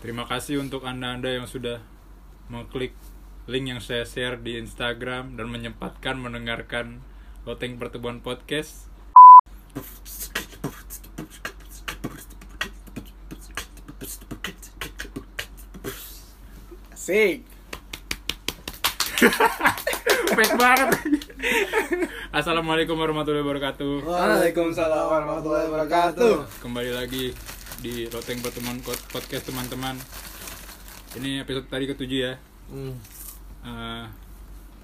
Terima kasih untuk anda-anda yang sudah mengklik link yang saya share di Instagram dan menyempatkan mendengarkan Loteng Pertemuan Podcast. Asik. Fake banget. Assalamualaikum warahmatullahi wabarakatuh. Waalaikumsalam warahmatullahi wabarakatuh. Kembali lagi di Loteng Pertemuan Pod- Podcast teman-teman. Ini episode tadi ketujuh ya. Hmm. Eh,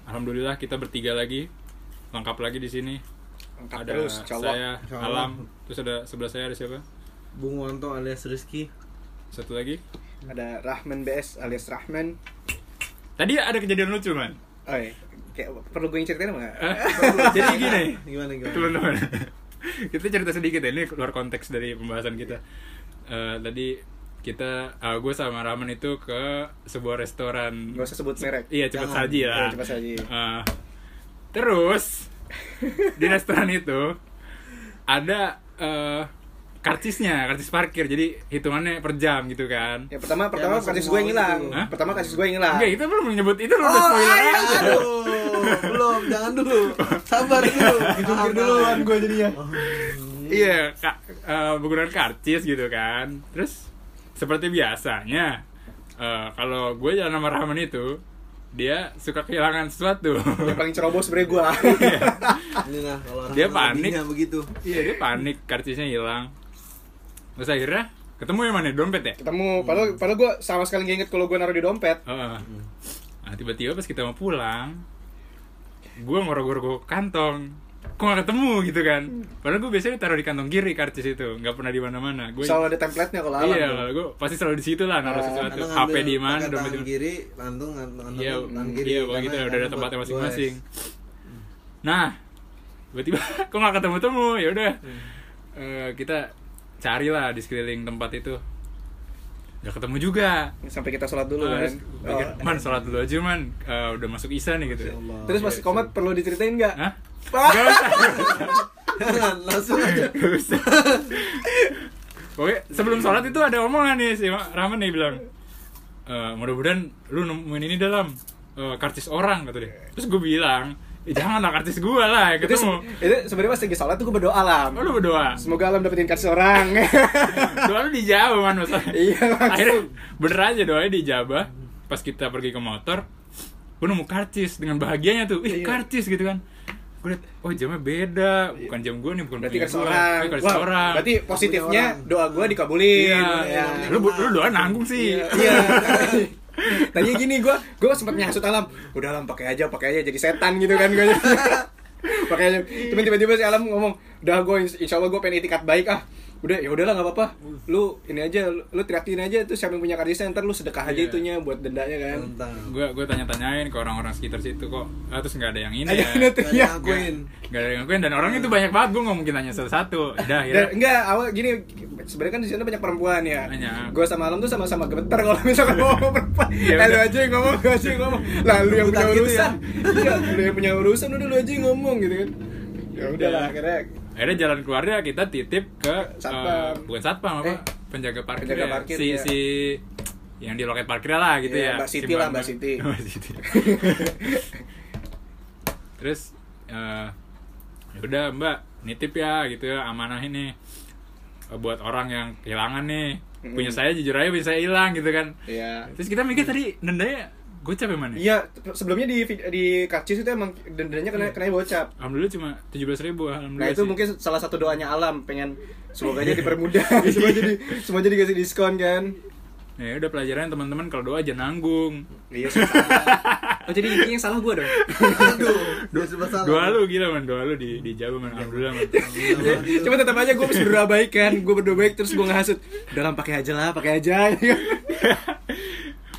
Alhamdulillah kita bertiga lagi, lengkap lagi di sini. Lengkap ada terus, cowok. saya, Cowok. Alam, terus ada sebelah saya ada siapa? Bung Wonto alias Rizky. Satu lagi. Ada Rahman BS alias Rahman. Tadi ada kejadian lucu man. Oh iya. Kayak perlu gue yang ceritain nggak? Eh, Jadi gini, Gimana gimana? teman-teman. kita cerita sedikit ya, ini keluar konteks dari pembahasan kita. Eh, tadi kita, gue sama Rahman itu ke sebuah restoran. Gak usah sebut merek. Iya cepat Jangan. saji lah. Iya, cepat saji. Eh, terus di restoran itu ada eh, karcisnya, karcis parkir. Jadi hitungannya per jam gitu kan. Ya pertama pertama masuk kasus mall gue yang hilang. gitu. Hah? Pertama kasus gue yang hilang. Enggak, itu belum menyebut itu belum Oh, spoiler ayo, aja. aduh. belum, jangan dulu. Sabar dulu. Mikir duluan gue jadinya. Iya, ka- eh, menggunakan karcis gitu kan. Terus seperti biasanya eh, kalau gue jalan sama Rahman itu dia suka kehilangan sesuatu. Yang paling ceroboh sebenernya gue. Ini nah kalau orang Dia panik. begitu. iya, dia panik karcisnya hilang. Terus akhirnya ketemu yang mana? Dompet ya? Ketemu, padahal padahal gue sama sekali gak inget kalau gue naruh di dompet. Heeh. Nah, tiba-tiba pas kita mau pulang, gue ngorok-ngorok kantong. Kok gak ketemu gitu kan? Padahal gue biasanya taruh di kantong kiri karcis itu, nggak pernah di mana-mana. Gue Selalu ada template-nya kalau alam. Iya, kalau gue pasti selalu di situ lah naruh Oh, sesuatu. HP di mana, dompet di mana. kiri, lantung lantung Iya, kiri. iya, gitu karena- udah ada tempatnya masing-masing. Nah, tiba-tiba kok nggak ketemu-temu? Ya udah, Hmm. Eh, kita carilah di sekeliling tempat itu. Gak ketemu juga. Sampai kita sholat dulu Ah, kan. terus pikir, Oh. man sholat dulu aja man, Eh, udah masuk isya nih gitu. Terus pas Iya, komat perlu diceritain nggak? Hah? Pak. Gak usah. Langsung aja. Gak usah. Pokoknya sebelum sholat itu ada omongan nih si Rahman nih bilang, "Eh, mudah-mudahan lu nemuin ini dalam eh, karcis orang kata dia. Terus gue bilang, jangan lah karcis gue lah Itu, ketemu. se- itu sebenarnya pas lagi sholat tuh gue berdoa alam. Oh, lu berdoa. Semoga alam dapetin karcis orang. Doa lu dijawab man masalahnya. Iya, langsung. Akhirnya bener aja doanya dijabah. Pas kita pergi ke motor, gue nemu karcis dengan bahagianya tuh. Ih, Iya. karcis gitu kan. Gue liat, oh jamnya beda. Bukan jam gue nih, bukan berarti karcis gua. orang. Eh, karcis Wah, orang. Berarti positifnya orang. doa gue dikabulin. Iya, Ya. lu, lu doa nanggung sih. Iya. Tadinya gini gue, gue sempat nyasut alam. Udah alam pakai aja, pakai aja jadi setan gitu kan gue. pakai aja. Tiba-tiba si alam ngomong, udah gue insya Allah gue pengen itikat baik ah. Udah ya udahlah nggak apa-apa. Lu ini aja, lu, lu teriakin aja tuh siapa yang punya karcisnya ntar lu sedekah aja Iya. itunya buat dendanya kan. Gue gue tanya-tanyain ke orang-orang sekitar situ kok. Ah, terus nggak ada yang ini ya. udah tuh Gak ya. ngakuin. Gak ada yang ngakuin dan orangnya tuh banyak banget gue nggak mungkin tanya satu-satu. Udah Dan, akhirnya. enggak, awal gini sebenarnya kan di sana banyak perempuan ya. Gue sama Alam tuh sama-sama gemeter kalau misalkan ngomong perempuan. Ya lu aja yang ngomong, gue aja yang ngomong. Lah lu yang punya gitu urusan. iya, lu yang punya urusan udah lu aja yang ngomong gitu kan. Ya udah lah akhirnya akhirnya jalan keluarnya kita titip ke Satpam. eh, bukan satpam apa Eh, penjaga parkir, penjaga ya. parkir, si ya. si yang di loket parkir lah gitu Iya, ya Mbak Si Siti lah, Mbak Siti. Mbak Siti. terus eh ya udah mbak nitip ya gitu ya amanah ini Eh, buat orang yang kehilangan nih punya saya jujur aja saya hilang gitu kan Iya. terus kita mikir tadi dendanya gocap ya mana Iya, sebelumnya di di karcis itu emang dendanya kena kena bocap. alhamdulillah cuma tujuh belas ribu Nah alhamdulillah itu sih. mungkin salah satu doanya alam pengen semoga aja dipermudah semua jadi semua jadi kasih diskon kan. ya udah pelajaran teman-teman kalau doa jangan nanggung Iya. Oh jadi intinya yang salah gue dong. Aduh, sebelah salah. doa lu gila man doa lu di dijawab man alhamdulillah man Cuma tetap aja gue mesti berdoa baik kan, gue berdoa baik terus gue ngehasut. Dalam pakai aja lah, pakai aja.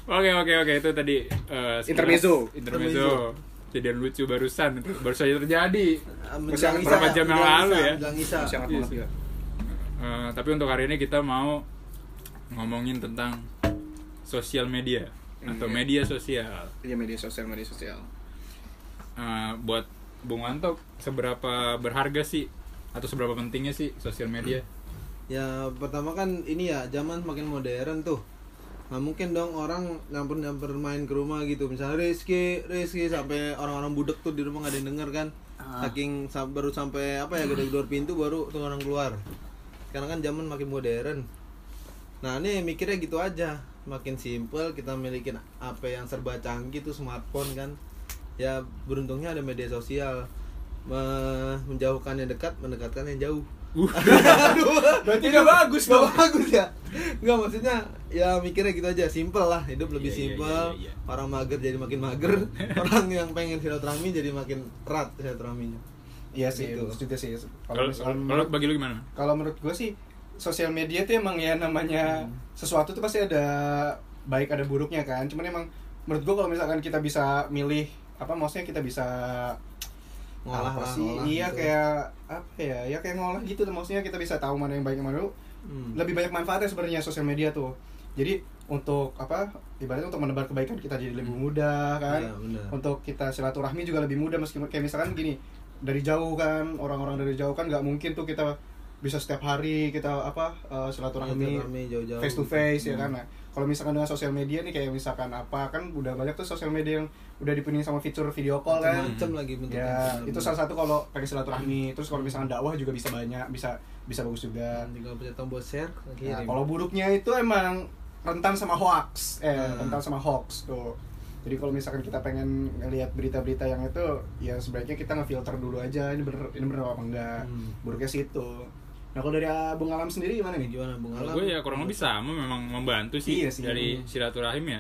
Oke oke oke itu tadi sekilas Intermezzo. Intermezzo. Kejadian lucu barusan baru saja terjadi. Menjelang Berapa jam yang lalu ya? menjelang Isya. Sangat sih. ya. Eh, tapi untuk hari ini kita mau ngomongin tentang sosial media atau Iya. media sosial. Iya media sosial, media sosial. Eh, buat Bung Wanto seberapa berharga sih atau seberapa pentingnya sih sosial media? Ya pertama kan ini ya zaman makin modern tuh. Nggak mungkin dong orang nyamper nyamper main ke rumah gitu. Misalnya Rizky Rizky sampai orang-orang budek tuh di rumah nggak ada yang denger kan. Ah. saking sa- baru sampai apa ya gede keluar pintu baru tuh orang keluar. Sekarang kan zaman makin modern. Nah ini mikirnya gitu aja. Makin simple kita milikin apa yang serba canggih tuh smartphone kan. Ya beruntungnya ada media sosial. Me- menjauhkan yang dekat mendekatkan yang jauh Berarti udah bagus Gak dong. bagus ya Enggak maksudnya Ya mikirnya gitu aja Simple lah Hidup lebih Iya, iya, simple iya, iya. Orang mager jadi makin mager Orang yang pengen silaturahmi Jadi makin erat silaturahminya Iya sih, Gitu. bagus juga sih. Kalau menurut- bagi lu gimana? kalau menurut gue sih sosial media tuh emang ya namanya Hmm. sesuatu tuh pasti ada baik ada buruknya kan cuman emang menurut gue kalau misalkan kita bisa milih apa maksudnya kita bisa Ngolah apa lah, sih ngolah iya gitu. kayak apa ya ya kayak ngolah gitu maksudnya kita bisa tahu mana yang baik yang mana dulu Hmm. lebih banyak manfaatnya sebenarnya sosial media tuh jadi untuk apa ibaratnya untuk menebar kebaikan kita jadi lebih mudah kan benar. untuk kita silaturahmi juga lebih mudah meskipun kayak misalkan gini dari jauh kan orang-orang dari jauh kan nggak mungkin tuh kita bisa setiap hari kita apa eh, silaturahmi jauh-jauh face to face ya Hmm. kan nah, kalau misalkan dengan sosial media nih kayak misalkan apa kan udah banyak tuh sosial media yang udah dipenuhi sama fitur video call kan Macam lagi bentuknya ya itu salah satu kalau pakai silaturahmi terus kalau misalkan dakwah juga bisa banyak bisa bisa bagus juga tinggal pencet tombol share Nah, kalau buruknya itu emang rentan sama hoax, eh Hmm. rentan sama hoax tuh. Jadi kalau misalkan kita pengen ngelihat berita-berita yang itu, ya sebaiknya kita ngefilter dulu aja ini bener ini bener apa enggak. Hmm. Buruknya sih itu. Nah kalau dari Bung Alam sendiri gimana nih? gimana Bung Alam gue ya kurang lebih sama memang membantu sih, Iya sih. dari silaturahim ya.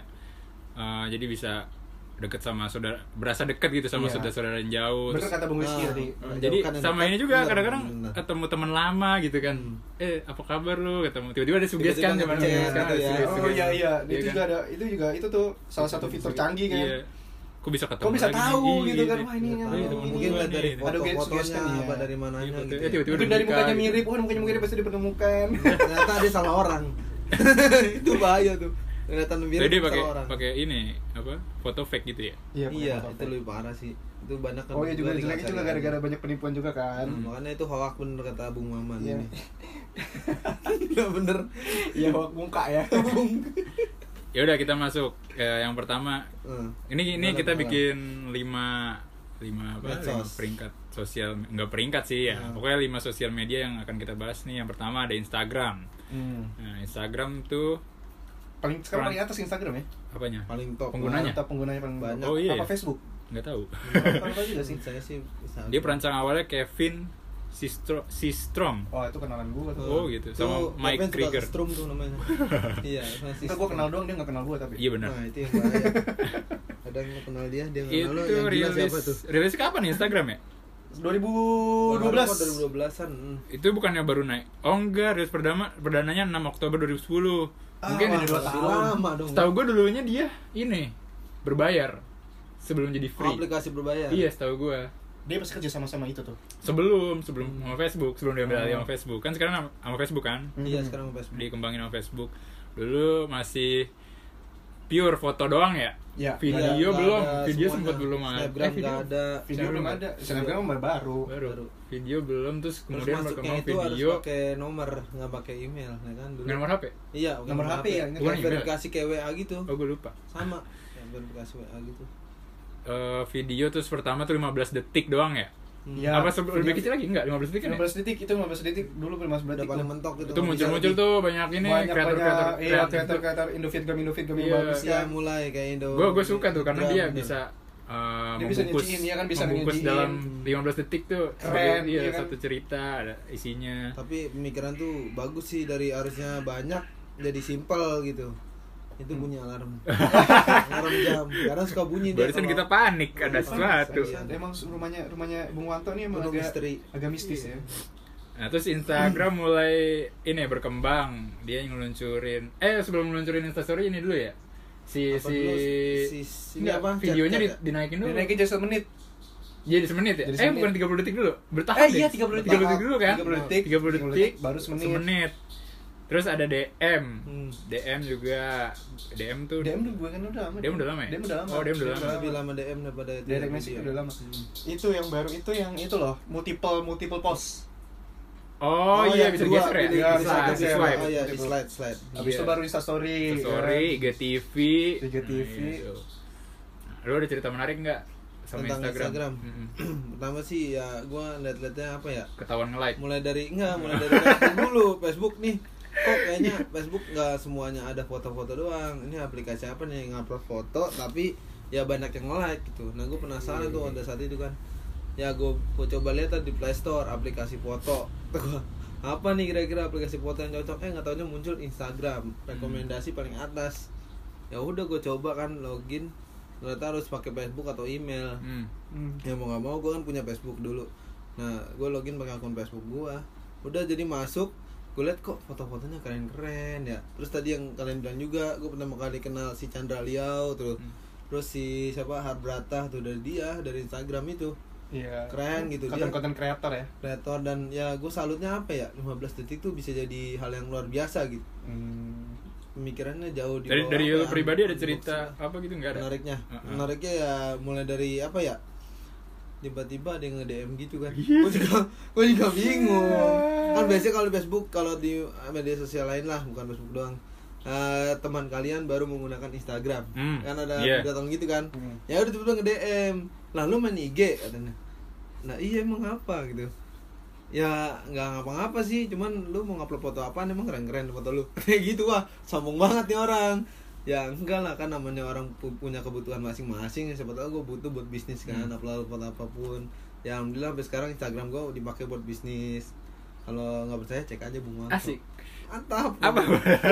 Eh, jadi bisa deket sama saudara, berasa deket gitu sama Iya. saudara-saudara yang jauh. Bener Terus, kata Bung Rizky Ah. tadi. Hmm. jadi sama ini juga bener, kadang-kadang ketemu teman lama gitu kan. Eh apa kabar lu? Ketemu tiba-tiba ada suges kan kan, ya. suges- Oh iya iya, Iya itu kan? juga ada itu juga itu tuh salah satu fitur canggih kan. Iya. Kok bisa ketemu Kok bisa lagi tahu nih? gitu Iya, kan, iya. wah ini Iya, gua mungkin lihat dari. Ada foto-fotonya iya. apa dari mananya Iya, gitu eh, ya. tiba-tiba Mungkin udah dari mukanya gitu. mirip, oh mukanya mirip pasti dipertemukan. ternyata dia salah orang itu bahaya tuh kelihatan mirip Jadi pakai orang pakai ini apa? Foto fake gitu ya. iya pakai itu lebih parah sih itu banyak kan Oh iya juga jelek juga hari-hari. gara-gara banyak penipuan juga kan. Hmm, makanya itu hoax bener kata Bung Maman Iya. ini bener Iya, hoax muka ya. Ya udah kita masuk ke yang pertama. Hmm. Ini ini kita bikin lima lima apa? Lima peringkat sosial enggak peringkat sih ya. Hmm. Pokoknya lima sosial media yang akan kita bahas nih. Yang pertama ada Instagram. Hmm. Nah, Instagram tuh Paling sekarang paling atas Instagram ya. apanya? paling top Penggunanya? Atau penggunanya paling Banyak. Oh, iya Apa ya? Facebook? Nggak tahu. Kurang tahu juga sih. saya sih Dia perancang awalnya Kevin Sistro Sistrom. Oh, itu kenalan gua tuh. Oh, gitu. Sama Mike Kevin suka Krieger. Strum tuh namanya iya masih Kita gua kenal doang, dia nggak kenal gua tapi. Iya benar. nah itu yang bahaya kadang kenal dia dia Itu kenal yang gila rilis siapa tuh rilis kapan nih Instagram ya? 2012. 2012-an hmm. Itu bukannya baru naik? Oh enggak, rilis perdana perdananya 6 Oktober 2010. Ah, Mungkin wah, ini dua Masih tahun. lama dong Setahu gue dulunya dia ini berbayar sebelum jadi free. aplikasi berbayar Iya, setahu gue. Dia pasti kerja sama-sama itu tuh. Sebelum sebelum sama Facebook, sebelum dia ambil alih Oh. sama Facebook. Kan sekarang sama- sama Facebook kan? iya Hmm. sekarang Facebook Dikembangin sama Facebook. Dulu masih pure foto doang ya? Ya. Video nggak belum, ada video semuanya. sempat belum ada. Snapgram Eh, video. nggak ada Video belum ada. Snapgram baru baru. Baru. Video belum terus Terus kemudian masuknya berkembang itu video. harus pakai nomor nggak pakai email ya kan dulu nomor HP? iya pakai Nomor HP ya, Kayak bukan email. verifikasi kayak WA gitu Oh, gue lupa. sama verifikasi WA gitu Eh, video terus pertama tuh 15 detik doang ya? Ya. Apa sebelum lebih kecil lagi? Enggak, 15 detik kan ya? 15 detik itu 15 detik dulu 15 udah detik. paling mentok gitu Itu muncul-muncul tuh banyak ini banyak kreator-kreator banyak iya kreator kreator Indofitgram Indofitgram yang Iya. bagus ya ya. mulai kayak Indo Gue gue suka tuh karena Iya, dia bener. bisa uh, Dia bisa membungkus, nyuciin, iya kan, bisa membungkus dalam 15 detik tuh Keren, sebagai- iya, iya kan? satu cerita ada isinya tapi pemikiran tuh bagus sih dari harusnya banyak jadi simpel gitu itu bunyi alarm alarm jam karena suka bunyi dia barusan kita panik ada sesuatu Iya, Emang rumahnya rumahnya Bung Wanto nih emang agak misteri. agak mistis ya. nah terus Instagram mulai ini berkembang dia ngeluncurin eh sebelum ngeluncurin Instastory ini dulu ya si Apa si, dulu? Si- si- Nggak, apa? videonya Chat- di, chat dinaikin dulu Dia naikin jadi semenit. jadi semenit ya Jadi eh semenit. bukan 30 detik dulu bertahap Eh, iya, deh. 30 detik. 30 detik dulu kan 30 detik, 30 detik baru semenit. semenit terus ada DM Hmm. DM juga DM tuh DM dulu gue kan udah lama. DM udah lama ya? DM udah lama. Oh, DM udah lama. lebih lama DM daripada itu Direct message udah lama. Hmm. Itu yang baru itu yang itu loh, multiple multiple post. Oh, iya bisa geser ya? Iya, di bisa slide, geser. swipe. Oh, iya iya. di slide slide Habis itu Iya. baru Insta story. Story, kan? IGTV. IGTV. Nah. Lu ada cerita menarik nggak sama Tentang Instagram? Instagram. Mm-mm. pertama sih ya gua liat-liatnya apa ya Ketahuan nge-like. mulai dari enggak mulai dari Facebook dulu Facebook nih kok kayaknya Facebook nggak semuanya ada foto-foto doang. Ini aplikasi apa nih yang upload foto tapi ya banyak yang like gitu. Nah gue penasaran tuh pada saat itu kan. Ya gue coba lihat di Play Store aplikasi foto. Apa nih kira-kira aplikasi foto yang cocok? Eh nggak taunya muncul Instagram rekomendasi paling atas. Ya udah gue coba kan login. Ternyata harus pakai Facebook atau email. Hmm. Hmm. ya mau nggak mau gue kan punya Facebook dulu. Nah gue login pakai akun Facebook gue udah jadi masuk gue liat kok foto-fotonya keren-keren ya terus tadi yang kalian bilang juga gue pertama kali kenal si Chandra Liao terus Hmm. terus si siapa Harbrata tuh dari dia dari Instagram itu Iya. Keren gitu, dia. Konten-konten kreator ya. kreator dan ya gue salutnya apa ya 15 detik tuh bisa jadi hal yang luar biasa gitu Hmm. pemikirannya jauh di Dari dari ya, pribadi ada cerita apa gitu nggak ada? menariknya Uh-uh. menariknya ya mulai dari apa ya tiba-tiba ada yang nge-DM gitu kan. Iya. gue juga gue juga bingung. Kan biasanya kalau di Facebook kalau di media sosial lain lah bukan Facebook doang. Eh, teman kalian baru menggunakan Instagram. Hmm, kan ada iya. datang gitu kan. Hmm. ya udah tiba-tiba nge-DM lalu main IG katanya. Nah iya emang apa gitu. Ya nggak ngapa-ngapa sih cuman lu mau ngupload foto apa emang keren-keren foto lu. Kayak gitu wah sombong banget nih orang ya enggak lah kan namanya orang pu- punya kebutuhan masing-masing siapa tahu gue butuh buat bisnis kan Hmm. upload foto apa pun ya alhamdulillah sampai sekarang Instagram gue dipakai buat bisnis kalau nggak percaya cek aja bung Marco. Asik. mantap Apa?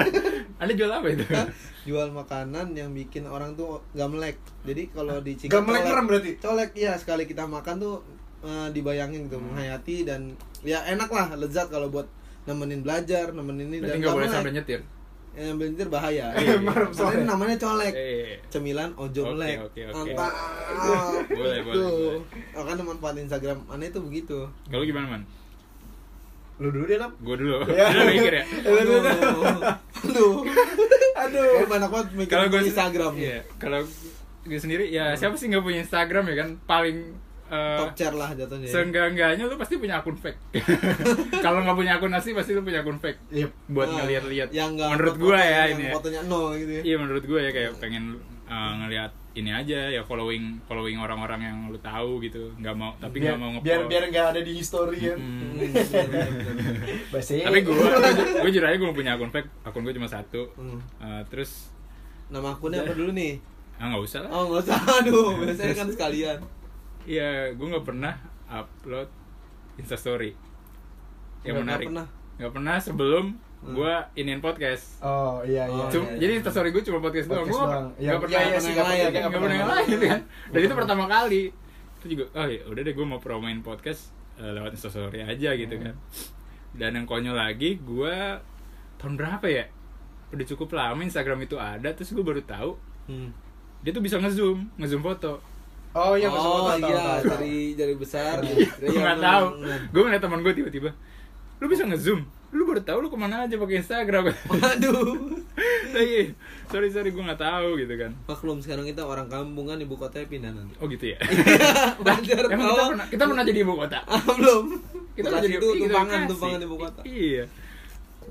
Anda jual apa itu? jual makanan yang bikin orang tuh gak melek jadi kalau di Gak melek colek- merem berarti? colek iya sekali kita makan tuh eh, dibayangin gitu menghayati dan ya enak lah lezat kalau buat nemenin belajar nemenin ini Berarti dan gak boleh melek sampai nyetir. Yang bahaya Iya. Karena Marem ini soalnya. namanya colek Eh. cemilan ojo Oke, melek oke, oke. mantap Boleh, boleh, boleh. kan manfaat Instagram aneh itu begitu Kalau gimana man? Lu dulu deh, Lam. Gue dulu. Iya. Udah mikir ya. aduh aduh Aduh. Banyak banget mikir Kalau gue Instagram Iya. Kalau gue sendiri ya siapa sih nggak punya Instagram ya kan paling eh, top chair lah jatuhnya ya. Seenggak-enggaknya lu pasti punya akun fake. Kalau nggak punya akun asli pasti lu punya akun fake. Iya. Buat Nah, ngeliat-liat. yang Menurut gua ya yang ini. ya. fotonya nol gitu ya Iya menurut gue ya kayak pengen uh, ngeliat ini aja ya following following orang-orang yang lu tahu gitu nggak mau tapi nggak mau biar ngepost biar nggak ada di history kan. Hmm. Tapi gue gue jujur aja gue punya akun fake akun gue cuma satu Hmm. Uh, terus Nama akunnya apa dulu nih? ah nggak usah lah Oh nggak usah, aduh biasanya kan sekalian Iya, gue nggak pernah upload instastory yang nggak menarik. pernah? Nggak pernah sebelum Hmm. gue iniin podcast. Oh iya iya. Oh, Cum- iya, iya. jadi instastory gue cuma podcast, doang. Podcast Gue doang. nggak Iya, nggak pernah iya, iya sih, nggak nggak pernah yang lain kan. Dan itu pertama kali. Itu juga, oh ya udah deh gue mau promoin podcast eh, lewat instastory aja gitu Hmm. kan. Dan yang konyol lagi, gue tahun berapa ya? Udah cukup lama Instagram itu ada, terus gue baru tahu hmm. dia tuh bisa ngezoom, ngezoom foto. Oh iya Oh tahu, iya, tahu, tahu. dari jari besar. Gue nggak tahu. bener. gue ngeliat teman gue tiba-tiba lu bisa ngezoom? Lu baru tahu lu ke mana aja pakai Instagram. Waduh. Lagi sorry sorry gue nggak tahu gitu kan. Maklum sekarang kita orang kampung kan ibu kotanya pindah nanti. Oh gitu ya? Emang kita pernah kita pernah jadi ibu kota? Ah, belum. Kita Bekasi jadi itu iya, tumpangan tumpangan ibu kota. Iya.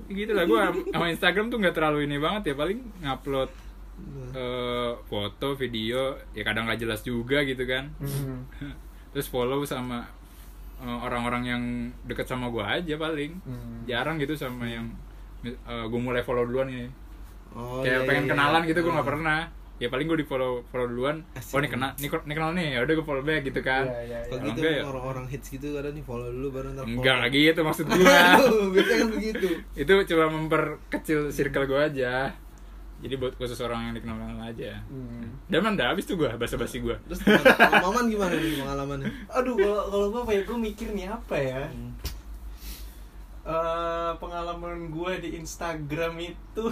Gitu lah gue sama Instagram tuh nggak terlalu ini banget ya paling ngupload eh, foto video ya kadang nggak jelas juga gitu kan Hmm. terus follow sama eh, orang-orang yang deket sama gue aja paling Hmm. jarang gitu sama yang gue mulai follow duluan ini Oh, kayak iya, pengen iya, kenalan iya. gitu gue nggak Ah. pernah ya paling gue di follow follow duluan Asik. oh ini kenal ini, kenal nih ya udah gue follow back gitu kan Iya, iya, Kalau iya. Kalau gitu ya- orang-orang hits gitu kadang nih follow dulu baru ntar follow. enggak lagi itu maksud gue biasanya kan begitu itu cuma memperkecil circle gue aja jadi buat khusus orang yang dikenal kenal aja Hmm. dan mana udah habis tuh gue basa basi gue Terus teman- Maman gimana nih pengalamannya? Aduh, kalau kalau gue apa ya, gue mikir nih apa ya? Hmm. Eh, pengalaman gue di Instagram itu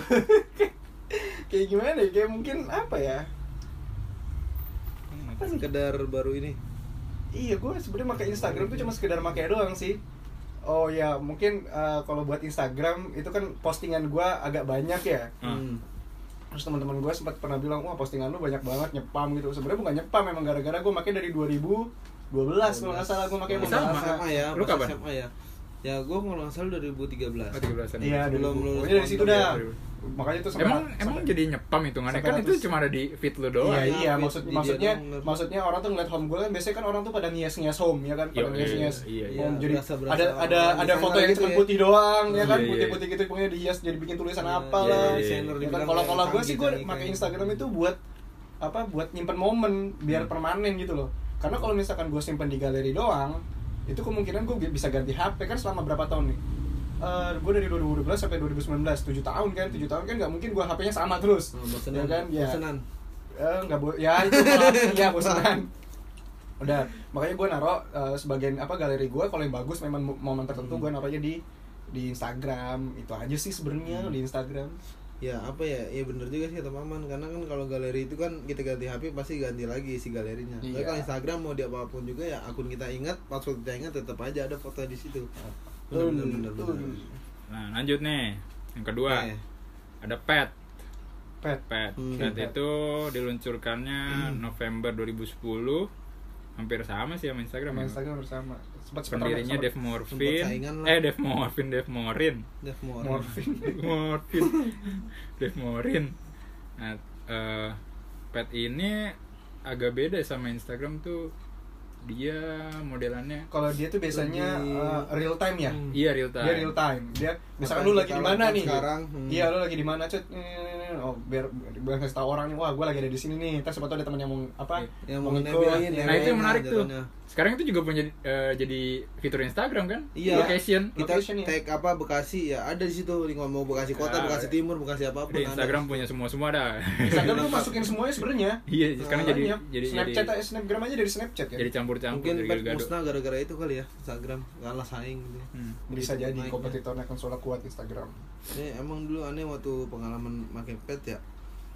kayak gimana ya? Kayak mungkin apa ya? Sekedar baru ini Iya, gue sebenarnya pakai Instagram tuh cuma sekedar pakai doang sih. Oh ya, mungkin eh, kalau buat Instagram itu kan postingan gue agak banyak ya. Hmm. Terus teman-teman gue sempat pernah bilang, wah postingan lu banyak banget nyepam gitu. Sebenarnya bukan nyepam, memang gara-gara gue pakai dari 2012 kalau nggak salah gue pakai Sama. Masa- SMA ya, Lu kapan? SMA ya. Ya gue kalau nggak salah 2013. Oh, 13 an. Iya, Belum Pokoknya dari situ dah. Makanya itu sampai Emang sampai- emang jadi nyepam hitungannya kan itu cuma ada di feed lu doang. Iya, iya, maksud di maksudnya maksudnya orang tuh ngeliat home gue kan biasanya kan orang tuh pada ngias-ngias home ya kan, pada Iya, ngias-ngias. iya, iya. home. Jadi Berasa- berasa ada ada ada foto yang gitu cuma ya. putih doang ya kan, Iya, iya. putih-putih gitu pokoknya dihias jadi bikin tulisan apa lah. Ya kan, dibilang Kalau kalau gue sih gue canggih pakai Instagram gitu. itu buat apa buat nyimpen momen biar Hmm. permanen gitu loh. Karena kalau misalkan gue simpen di galeri doang, itu kemungkinan gue bisa ganti HP kan selama berapa tahun nih? Gue dari 2012 sampai 2019 7 tahun kan 7 tahun kan nggak mungkin gue HP-nya sama terus. Oh, bosenan. ya kan? Ya. Bosenan. Eh, nggak bo ya itu ya bosanan udah makanya gue naro eh, sebagian apa galeri gue kalau yang bagus memang mo- momen tertentu gue naruhnya di di Instagram. Itu aja sih sebenarnya di Instagram. Ya apa ya, ya bener juga sih kata Maman Karena kan kalau galeri itu kan kita ganti HP pasti ganti lagi si galerinya. Tapi Iya. kalau Instagram mau di apa pun juga ya akun kita ingat, password kita ingat tetap aja ada foto di situ Betul. Nah, lanjut nih. Yang kedua, Oke. ada pet. pet Pet. Hmm. Pet itu diluncurkannya November 2010. Hampir sama sih sama Instagram. sama ya. Instagram bersama sempat sempat Pendirinya sempat- Dave Morfin. Eh, Dave Morfin, Dave Morin. Dev Morin. Morfin Morfin. Dave Morin. Nah, eh, pet ini agak beda sama Instagram tuh. Dia modelannya kalau dia tuh biasanya Lebih- eh, real time ya? Hmm. iya real time. dia real time. Dia misalkan lu lagi di mana nih? sekarang, hmm. iya lu lagi di mana cut Hmm, oh biar biar kasih tahu orang nih wah gue lagi ada di sini nih. Terus tahu ada teman yang mau apa? Yang mau ngikut ya Nah itu yang menarik tuh. Sekarang itu juga punya eh, jadi fitur Instagram kan? Iya. Location. Kita Location ya. tag apa Bekasi ya ada di situ link mau Bekasi Kota, Ah, Bekasi Timur, Bekasi apa pun. Di ada. Instagram punya semua semua dah. Instagram tuh masukin semuanya sebenarnya iya, sekarang jadi jadi Snapchat jadi, aja Snapgram aja dari Snapchat ya jadi campur-campur Mungkin jadi pet gado. musnah gara-gara itu kali ya Instagram kalah saing gitu. ya. Hmm. bisa jadi Naiknya. kompetitornya konsola kuat Instagram Ini emang dulu aneh waktu pengalaman pakai pet ya.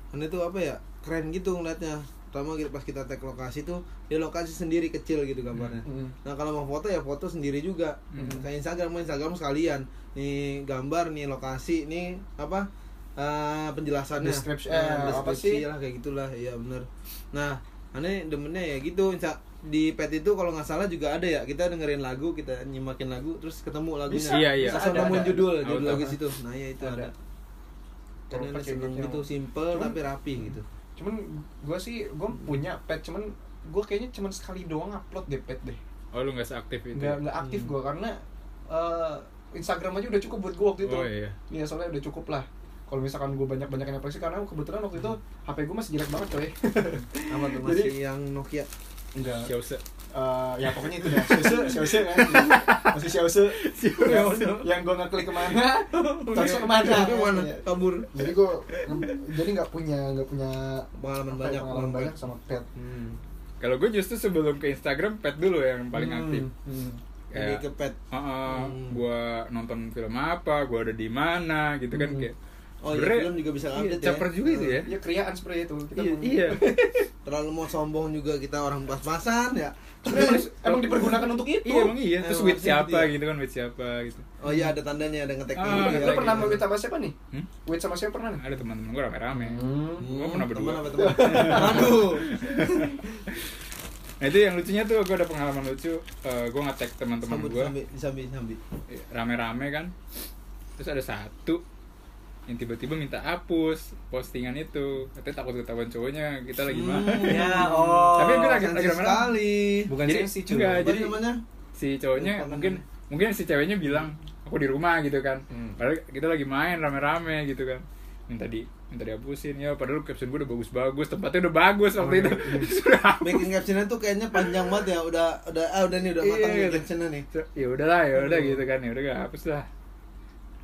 Aneh tuh apa ya? Keren gitu ngeliatnya. Pertama kita- pas kita tag lokasi tuh dia lokasi sendiri kecil gitu gambarnya. Hmm. Nah kalau mau foto ya foto sendiri juga. Hmm. Kayak Instagram mau Instagram sekalian. Nih gambar, nih lokasi, nih apa? eh, penjelasannya. Description, Nah, eh, apa deskripsi sih? lah kayak gitulah. Iya bener. Nah aneh demennya ya gitu. Insta- di pet itu kalau nggak salah juga ada ya kita dengerin lagu kita nyimakin lagu terus ketemu lagunya Bisa, Iya, iya. Ada, nemuin ada. judul Auto. judul lagu situ nah ya itu Ada. ada, karena kayak seneng gitu. gitu simple tapi rapi gitu cuman gue sih gue punya pet cuman gue kayaknya cuman sekali doang upload deh pet deh Oh lu nggak seaktif itu? nggak nggak aktif Hmm. gue karena eh, Instagram aja udah cukup buat gue waktu itu Oh iya. Iya soalnya udah cukup lah kalau misalkan gue banyak banyak yang aplikasi karena kebetulan waktu itu HP gue masih jelek banget coy apa tuh Jadi- masih yang Nokia enggak. Eh, ya pokoknya itu dah Xiaosu Xiaosu kan masih Xiaosu yang, yang gue ngeklik ke mana terus ke mana Iya. kabur jadi gue jadi nggak punya nggak punya pengalaman apa ya, banyak pengalaman banyak sama pet hmm. Kalau gue justru sebelum ke Instagram pet dulu yang paling Hmm, aktif. hmm. Kayak ke pet Heeh, Hmm. gua nonton film apa, gua ada di mana gitu kan Hmm. kayak. oh iya film juga bisa iya, update ya caper juga itu ya. ya kriaan seperti itu kita Iya, iya. terlalu mau sombong juga kita orang pas-pasan ya Sebenarnya emang dipergunakan untuk itu Iya emang iya, terus with siapa ya. gitu kan, with siapa gitu. oh iya ada tandanya ada ngetek Ah, dulu ngetek ya. lu pernah gitu. wait sama siapa nih Hmm? wait sama siapa pernah nih Ada teman-teman gue rame-rame. Hmm. Gua pernah berdua. teman apa teman aduh Nah itu yang lucunya tuh gue ada pengalaman lucu. Eh gue nge-tag teman-teman gue sambi sambi sambi rame-rame kan. Terus ada satu yang tiba-tiba minta hapus postingan itu. Katanya takut ketahuan cowoknya. Kita lagi Hmm, mana. ya oh Tapi gue lagi lagi sekali. Bukan Jadi, enggak, apa jadi- namanya? si cowoknya Lupa mungkin mungkin si ceweknya bilang aku di rumah gitu kan. Hmm. padahal kita lagi main rame-rame gitu kan. Minta di minta dihapusin. Ya padahal caption gue udah bagus-bagus. Tempatnya udah bagus waktu itu. Sudah hapus. Bikin captionnya tuh kayaknya panjang banget ya, udah udah ah udah nih udah Iya, matang nih gitu. captionnya nih. ya udahlah ya udah gitu kan. Ya udah gak hapus lah.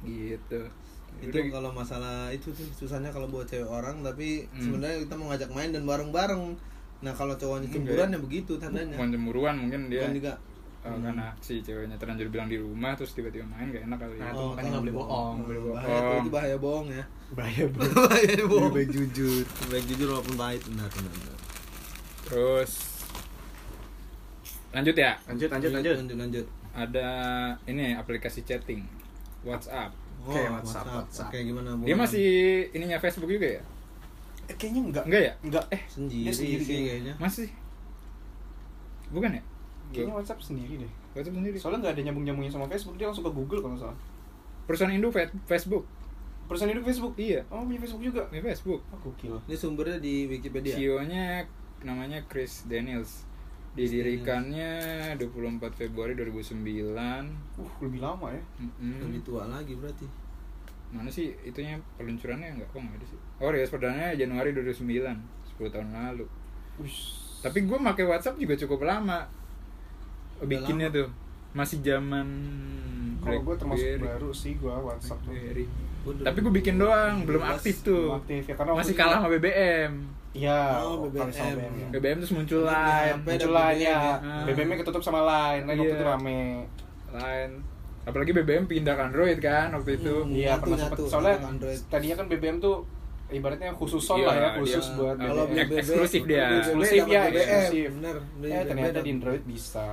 Gitu Itu udah. kalau masalah itu tuh susahnya kalau buat cewek orang tapi Hmm. sebenarnya kita mau ngajak main dan bareng-bareng. Nah, kalau cowoknya cemburuan ya. ya begitu tandanya. bukan cemburuan mungkin dia Bukan juga eh, karena si ceweknya terlanjur bilang di rumah terus tiba-tiba main gak enak kali ya. Nah, itu Oh, makanya nggak boleh bohong, nggak boleh Bahaya bohong. itu bahaya bohong ya. bahaya bahaya bohong. Lebih baik jujur. Baik jujur walaupun pahit benar. benar. terus lanjut ya lanjut lanjut lanjut lanjut lanjut. ada ini aplikasi chatting WhatsApp Oke, WhatsApp, WhatsApp. Oke, gimana? dia Bung? masih ininya Facebook juga ya Eh, kayaknya enggak enggak ya enggak eh sendiri, Dia sendiri sih kayaknya. kayaknya. masih bukan ya Kayaknya WhatsApp sendiri deh. WhatsApp sendiri Soalnya nggak ada nyambung-nyambungnya sama Facebook, dia langsung ke Google kalau salah. perusahaan Indo Facebook Perusahaan itu Facebook. iya Oh, punya Facebook juga. ini Facebook Oh, gokil. Ini sumbernya di Wikipedia. CEO-nya namanya Chris Daniels didirikannya 24 Februari 2009 Uh, lebih lama ya. Mm-mm. Lebih tua lagi berarti. mana sih itunya peluncurannya enggak kok nggak ada sih oh rilis perdananya Januari 2009 10 tahun lalu Ush. tapi gue pakai WhatsApp juga cukup lama Udah bikinnya lama. tuh masih zaman Kalau gue termasuk baru sih gue WhatsApp tuh. BlackBerry. Gua udah- tapi gue bikin doang belum 2012 aktif tuh belum aktif ya, karena waktu masih kalah sama BBM Iya, Oh, sama BBM. ya. BBM terus muncul ada Muncul BBM ya. ya. BBM-nya ketutup sama line, line waktu Iya. itu rame. line apalagi BBM pindah ke Android kan waktu itu Hmm. Iya, Nyatu, pernah sempet. Soalnya Android. tadinya kan BBM tuh ibaratnya khusus sol Iya, lah ya, dia- khusus buat Kalau BBM. BBM eksklusif dia. BBM Eksklusif ya, BBM. eksklusif. Bener. Eh ternyata BBM. di Android bisa.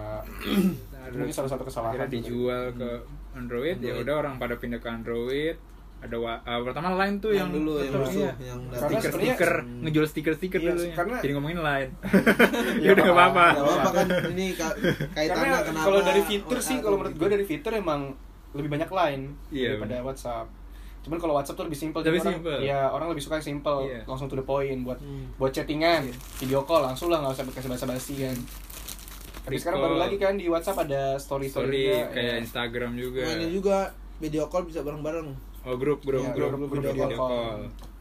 Itu mungkin salah satu kesalahan. akhirnya dijual ke Android, ya udah orang pada pindah ke Android ada wa- uh, pertama line tuh Yang yang, dulu, yang musuh, iya. yang Karena stiker stiker Hmm. ngejual stiker stiker Iya, dulu karena- jadi ngomongin line Iya, ya udah gak apa-apa Gak apa-apa kan ini ka- kaitannya kenapa kalau dari fitur sih, kalau menurut gitu. gue dari fitur emang lebih banyak line Iya, daripada bener. WhatsApp. Cuman kalau WhatsApp tuh lebih simpel. Lebih jadi orang- simpel. Iya, orang lebih suka yang simple, Iya. langsung to the point buat Hmm. buat chattingan, video call langsung lah nggak usah kasih basa-basi kan. Tapi sekarang baru lagi kan di WhatsApp ada story story, story juga, kayak ya. Instagram juga ini juga video call bisa bareng-bareng. Oh grup grup Iya, grup, grup, grup video video, call. call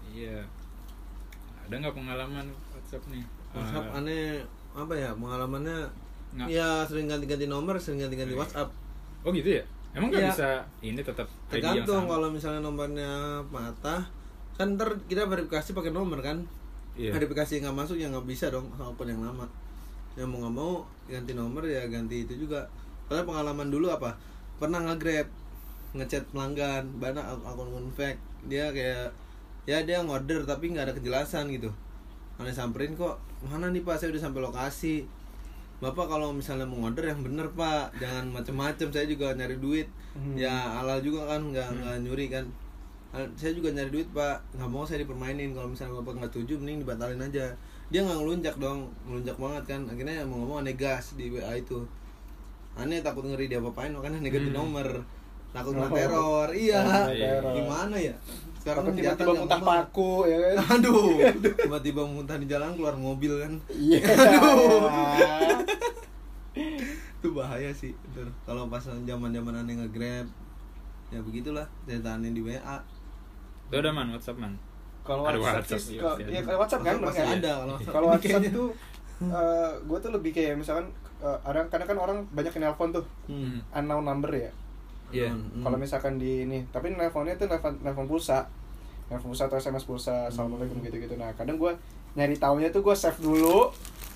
iya ada nggak pengalaman WhatsApp nih WhatsApp Ah, aneh apa ya pengalamannya nggak- ya sering ganti-ganti nomor, sering ganti-ganti Iya. WhatsApp. oh gitu ya emang nggak Iya. bisa ini tetap Tergantung kalau misalnya nomornya patah, kan ntar kita verifikasi pakai nomor kan. iya. Verifikasi nggak masuk ya nggak bisa dong, walaupun yang lama. Yang mau nggak mau ganti nomor ya ganti itu juga. Soalnya pengalaman dulu apa? Pernah nge-grab ngechat pelanggan, banyak ak- akun-akun fake. Dia kayak ya dia ngorder tapi nggak ada kejelasan gitu. Aneh samperin kok, mana nih pak saya udah sampai lokasi. Bapak kalau misalnya mau order yang bener pak, jangan macem-macem. Saya juga nyari duit. Hmm. Ya halal juga kan, nggak nggak nyuri kan. Saya juga nyari duit pak, nggak mau saya dipermainin. Kalau misalnya bapak nggak setuju, mending dibatalin aja. Dia nggak ngelunjak dong, ngelunjak banget kan. Akhirnya mau ngomong aneh gas di WA itu. Aneh takut ngeri dia apain, makanya aneh ganti Hmm. nomor. Takut kena Oh. teror, iya. Gimana ya? Sekarang kejahatan tiba-tiba yang muntah paku ya kan. Aduh, tiba-tiba muntah di jalan keluar mobil kan. Iya. Itu bahaya sih. Kalau pas zaman-zaman aneh nge-grab ya begitulah ceritain di WA. Itu ada man WhatsApp man Kalau Ada WhatsApp, WhatsApp, sih, iya, iya. ya kalau WhatsApp kan masih ada kalau WhatsApp tuh gue tuh lebih kayak misalkan eh, ada kadang kan orang banyak yang nelpon tuh Hmm. unknown number ya. Iya. Hmm. Kalau misalkan di ini, tapi nelponnya tuh nelpon nelpon pulsa. Nelpon pulsa atau SMS pulsa, assalamualaikum gitu-gitu. Nah, kadang gue nyari taunya tuh gue save dulu,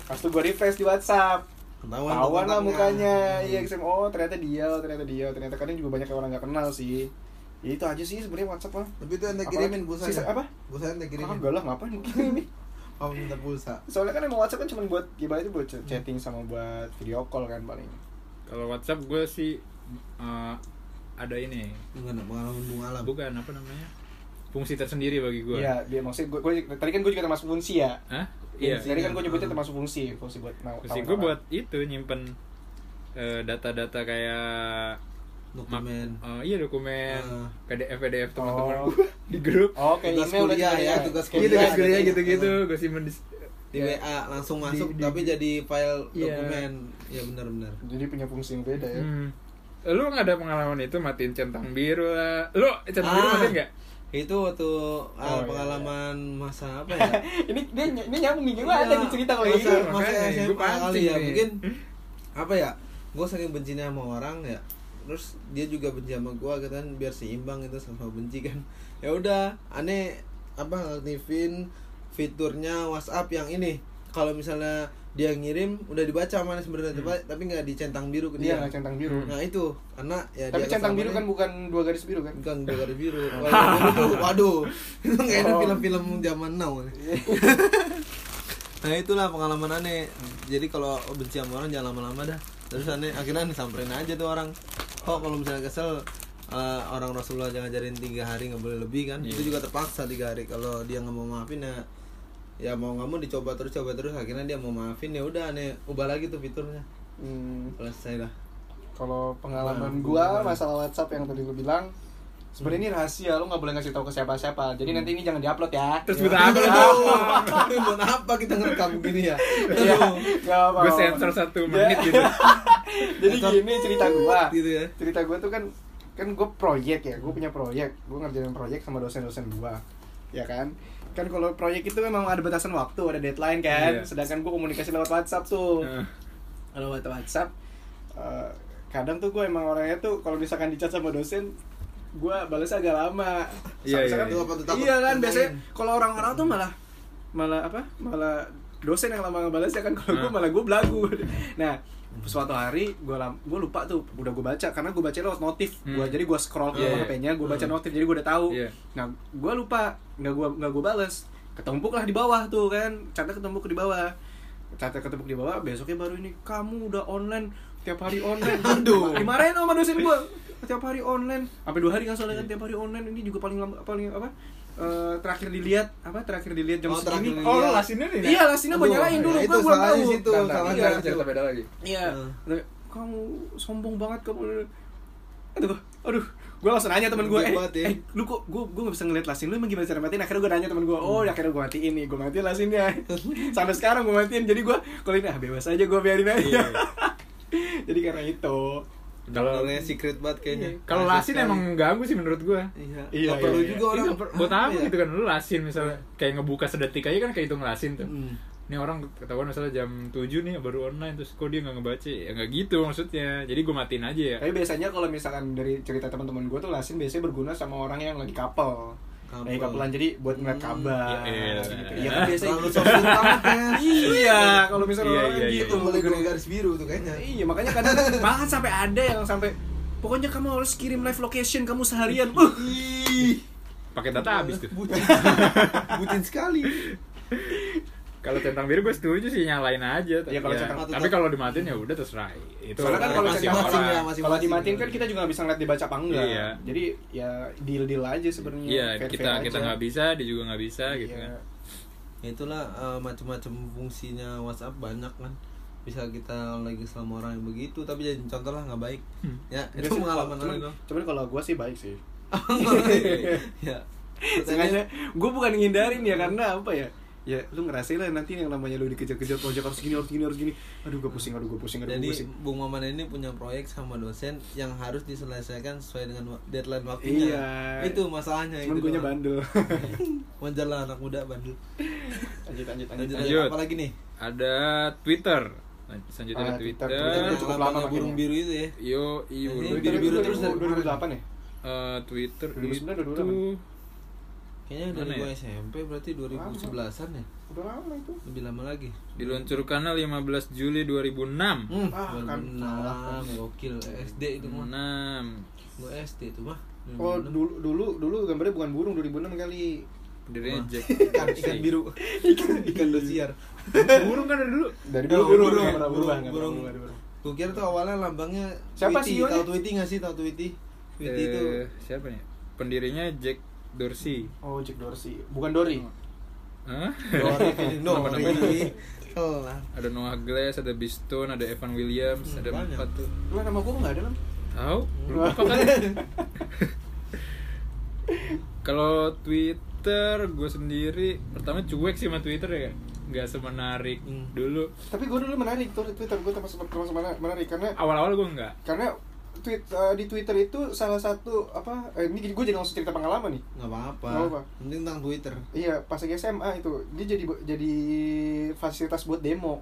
pas tuh gue refresh di WhatsApp. Ketahuan Tahuan lah mukanya, Hmm. iya kisah, oh ternyata dia, oh, ternyata dia, oh, ternyata kadang juga banyak yang orang nggak kenal sih. Ya itu aja sih sebenarnya WhatsApp mah. Tapi itu Apalagi- kirimin pulsa sisa apa? Pulsa ente kirimin. Kagak lah ngapain ini? Oh minta pulsa. Soalnya kan emang WhatsApp kan cuma buat gimana itu buat ch- chatting sama buat video call kan paling. kalau WhatsApp gue sih uh, ada ini Bukan pengalaman bunga alam. bukan apa namanya fungsi tersendiri bagi gue Iya, dia maksudnya gue, gue tadi kan gue juga termasuk fungsi ya. Hah? iya Tadi kan gue nyebutnya Ah. termasuk fungsi, fungsi buat nah, fungsi gue buat itu nyimpen eh, data-data kayak Dokumen. eh, iya dokumen Ah. PDF PDF teman-teman Oh. gue di grup Oh, kayak Tugas email kuliah ya, ya. tugas Iya, kuliah. tugas gitu. kuliah gitu. gitu-gitu gue simpen di Di ya. WA langsung Di- masuk di- tapi jadi file Iya. dokumen. Ya benar-benar. Jadi punya fungsi yang beda ya. Hmm. Lu nggak ada pengalaman itu matiin centang biru lah. Lu centang biru Ah. matiin nggak? Itu waktu ah, Oh, iya, pengalaman masa apa ya? ini dia ini nyambung nih, gimana Iya, nih cerita kalau masa, gitu. masa SMA gua kali ya nih. mungkin apa ya gue saking bencinya sama orang ya terus dia juga benci sama gue gitu kan biar seimbang gitu sama benci kan ya udah aneh apa ngaktifin fiturnya WhatsApp yang ini kalau misalnya dia ngirim udah dibaca mana sebenarnya Hmm. tapi nggak dicentang biru ke Dia dia nggak centang biru. nah itu karena ya Tapi centang biru kan bukan dua garis biru kan? bukan dua garis biru tuh waduh itu kayaknya Oh. film-film zaman now nah itulah pengalaman aneh jadi kalau benci sama orang jangan lama-lama dah terus aneh akhirnya aneh samperin aja tuh orang kok kalau misalnya kesel eh, orang Rasulullah jangan ngajarin tiga hari nggak boleh lebih kan Iya. itu juga terpaksa tiga hari kalau dia nggak mau maafin ya ya mau nggak mau dicoba terus coba terus. Akhirnya dia mau maafin. Ya udah aneh. Ubah lagi tuh fiturnya. Hmm, selesai dah. Kalau pengalaman Nah, gua pengalaman. masalah WhatsApp yang tadi lu bilang sebenarnya ini rahasia. Lu nggak boleh ngasih tahu ke siapa-siapa. Jadi nanti ini jangan diupload ya. Terus buat apa lu? Aduh, buat apa kita ngerekam gini ya? Iya. Gue sensor satu Ya. menit gitu. jadi gini cerita gua. gitu ya. Cerita gua tuh kan kan gue proyek ya. Gue punya proyek. Gue ngerjain proyek sama dosen-dosen gua. Ya kan kan kalau proyek itu memang ada batasan waktu ada deadline kan. Iya. sedangkan gue komunikasi lewat WhatsApp tuh. Kalau lewat WhatsApp eh, kadang tuh gue emang orangnya tuh kalau misalkan dicat sama dosen gue balas agak lama. Iya, iya. Itu apa tuh, takut iya kan biasanya kalau orang-orang tuh malah malah apa? Malah dosen yang lama ngebalas ya kan. Kalau gue Hmm. malah gue belagu. Nah suatu hari gue gue lupa tuh udah gue baca karena gue baca lewat notif Hmm. gua jadi gue scroll ke Iya, iya. HP-nya gue baca Hmm. notif jadi gue udah tahu Iya. nah gue lupa nggak gue nggak gue balas ketumpuk lah di bawah tuh kan catnya ketumpuk di bawah catnya ketumpuk di bawah besoknya baru ini kamu udah online tiap hari online Aduh. dimarahin sama dosen gue tiap hari online sampai dua hari kan soalnya kan tiap hari online ini juga paling lama paling apa eh, terakhir dilihat apa terakhir dilihat jam Oh, segini. Oh, lu lasinnya nih. iya lasinnya gue nyalain dulu gue itu belum tahu situ, Bentar, salahnya iya. cerita beda lagi. Iya. Hmm. Kamu sombong banget kamu. Aduh, aduh. Gue langsung nanya temen gue, eh, ya. eh, lu kok gue gue gak bisa ngeliat lasin lu emang gimana cara matiin? Akhirnya gue nanya temen gue, oh akhirnya gue matiin nih, gue matiin lasinnya. Sampai sekarang gue matiin, jadi gue kalau ini ah bebas aja gue biarin aja. Iya. jadi karena itu. Kalau secret banget kayaknya kalau Rahasia lasin sekali. emang ganggu sih menurut gua. Iya, Iya, Nggak perlu iya, juga iya. orang. Iya, buat apa ya? gitu kan lu lasin misalnya kayak ngebuka sedetik aja kan kehitung lasin tuh. Hmm. Ini orang ketahuan misalnya jam 7 nih baru online terus kok dia nggak ngebaca ya nggak gitu maksudnya. Jadi gua matiin aja ya. Tapi biasanya kalau misalkan dari cerita teman-teman gue tuh lasin biasanya berguna sama orang yang lagi couple. Couple. Lagi couple jadi buat ngeliat Hmm. kabar. Ya elah. gitu. Iya kan biasanya Terlalu gitu. sosial banget ya. Iya, kalau misalnya Iya, orang iya, iya. gitu Itu boleh gue garis biru tuh kayaknya. Iya makanya kadang bahkan sampai ada yang sampai pokoknya kamu harus kirim live location kamu seharian. Uh, Ih, Pakai data habis tuh. Bucin. Bucin sekali. Kalau centang biru gue setuju sih nyalain aja. Iya, kalau Ya, tapi kalau dimatiin ya udah terserah. Itu Soalnya kan kalau masih centang orang. ya, kalau masing-masing. dimatiin kan kita juga nggak bisa ngeliat dibaca apa enggak. Iya. Jadi ya deal deal aja sebenarnya. Iya, kita kita aja. nggak bisa, dia juga nggak bisa gitu Iya. kan. Ya itulah eh, macam-macam fungsinya WhatsApp banyak kan bisa kita lagi sama orang yang begitu tapi jadi contoh lah nggak baik Hmm. ya itu sih, pengalaman cuman, orang cuman kalau gue sih baik sih. ya Sengaja gue bukan ngindarin ya karena apa ya? Ya lu ngerasain lah nanti yang namanya lu dikejar-kejar project harus gini harus gini harus gini. Aduh gue pusing, aduh gue pusing, aduh jadi gue pusing. Bung Maman ini punya proyek sama dosen yang harus diselesaikan sesuai dengan deadline waktunya. Iya. Itu masalahnya Cuman itu. gue bandel. Wajar lah anak muda bandel. lanjut lanjut Lanjut, Lanjut. lanjut. apa lagi nih? Ada Twitter. Selanjutnya Ah, ada Twitter. Twitter. Cukup lama burung makanya. biru itu ya. Yo, Twitter biru-biru terus dari 2008 ya? Eh, Twitter 2009, itu 2008. Kayaknya dari ya? SMP berarti 2011-an ya. Udah lama itu. Lebih lama lagi. diluncurkan 15 Juli 2006. Hmm, Ah, kan 2006 gokil SD itu mah. 6. Gua SD itu mah. Oh 2006. dulu dulu dulu gambarnya bukan burung 2006 kali. Pendirinya Wah. Jack. ikan ikan biru. ikan ikan dosiar. Burung kan dari dulu. Dari Oh, dulu burung, burung, burung, pernah burung. berubah, burung. Gua kira tuh awalnya lambangnya Siapa Tweety. CEO-nya? Tahu Tweety nggak sih? Tahu Tweety? Tweety itu Eh, siapa nih? Pendirinya Jack Dorsey. Oh Jack Dorsey, bukan Dory. Hah? Dory. Dory. Ada Noah Glass, ada Bistone, ada Evan Williams, Hmm, ada banyak. empat tuh. Lu nama gua nggak ada kan? Tahu? Lu Wah. apa kan? Kalau Twitter, gue sendiri pertama cuek sih sama Twitter ya, nggak semenarik Hmm. dulu. Tapi gua dulu menarik tuh Twitter gua termasuk termasuk menarik karena Awal-awal gue nggak. karena tweet eh, di Twitter itu salah satu apa eh, ini gue jadi langsung cerita pengalaman nih. Nggak apa-apa. Nggak apa. Penting tentang Twitter. Iya, pas lagi SMA itu dia jadi jadi fasilitas buat demo.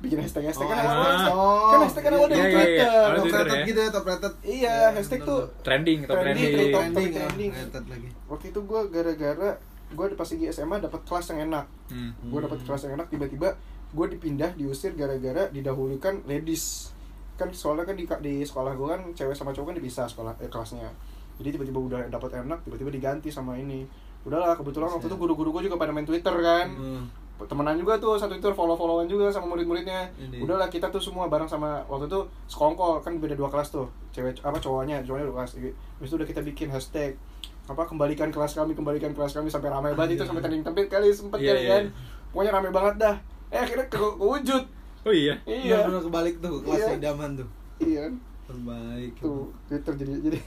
Bikin hashtag hashtag kan Oh, awalnya oh. kan hashtag kan Iya, dari iya, iya. Twitter. Top Twitter rated ya. gitu ya, top rated. Iya, hashtag tuh Trending, top Trending, trending. trending. trending, Top trending. rated lagi. waktu itu gue gara-gara gue pas lagi SMA dapat kelas yang enak Hmm. gue dapat kelas yang enak tiba-tiba gue dipindah diusir gara-gara didahulukan ladies kan soalnya kan di, di sekolah gue kan cewek sama cowok kan dipisah sekolah eh, kelasnya. Jadi tiba-tiba udah dapat enak tiba-tiba diganti sama ini. Udahlah kebetulan waktu itu guru-guru gue juga pada main Twitter kan. Hmm. temenan juga tuh satu Twitter follow-followan juga sama murid-muridnya. Udahlah kita tuh semua bareng sama waktu itu sekongkol kan beda dua kelas tuh. Cewek apa cowoknya cowoknya dua kelas. Itu udah kita bikin hashtag apa kembalikan kelas kami kembalikan kelas kami sampai ramai banget itu sampai trending tepit kali sempet Iya, kali iya. kan. Pokoknya ramai banget dah. Eh akhirnya ke kewujud Oh iya. Iya. Benar kebalik tuh kelas Iya. idaman tuh. Iya. Terbaik. Tuh, Twitter jadi jadi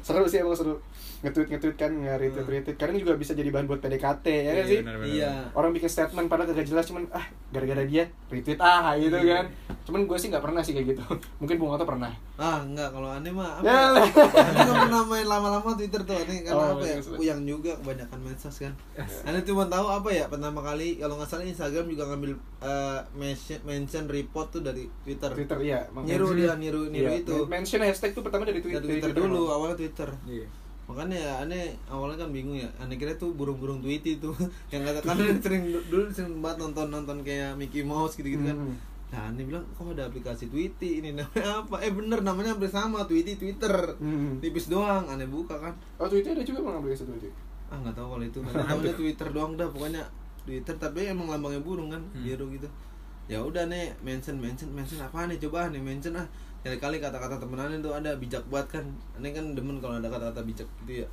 seru sih emang seru. Nge-tweet nge-tweet kan, nge-retweet retweet. Kadang juga bisa jadi bahan buat PDKT ya kan sih? benar, benar, Iya. Orang bikin statement padahal kagak jelas cuman ah gara-gara dia retweet ah gitu Iya. kan. Cuman gue sih nggak pernah sih kayak gitu. Mungkin Bung Oto pernah. Ah, enggak kalau aneh mah apa? Ya, Ya, aneh nggak pernah main lama-lama Twitter tuh. Aneh karena Oh, apa ya? iya, iya. Puyang juga kebanyakan medsos kan. Aneh cuma tahu apa ya? Pertama kali kalau nggak salah Instagram juga ngambil eh, mention, mention report tuh dari Twitter. Twitter iya. Niru dia, niru niru iya, itu. Mention hashtag tuh pertama dari Twitter, Dari Twitter dulu, emang. Twitter. Iya. Makanya ya aneh awalnya kan bingung ya. Aneh kira tuh burung-burung Tweety tuh. yang kata kan sering dulu sering banget nonton-nonton kayak Mickey Mouse gitu-gitu kan. Hmm. Nah, aneh bilang kok ada aplikasi Tweety ini namanya apa? Eh bener namanya hampir sama Tweety Twitter. Hmm. Tipis doang, aneh buka kan. Oh Twitter ada juga emang aplikasi Twitter. Ah nggak tahu kalau itu. Deh Twitter doang dah pokoknya Twitter tapi emang lambangnya burung kan, Hmm. biru gitu. Ya udah nih mention mention mention apa nih coba nih mention ah. Kali-kali kata-kata temen aneh tuh ada bijak banget kan. Aneh kan demen kalau ada kata-kata bijak gitu ya.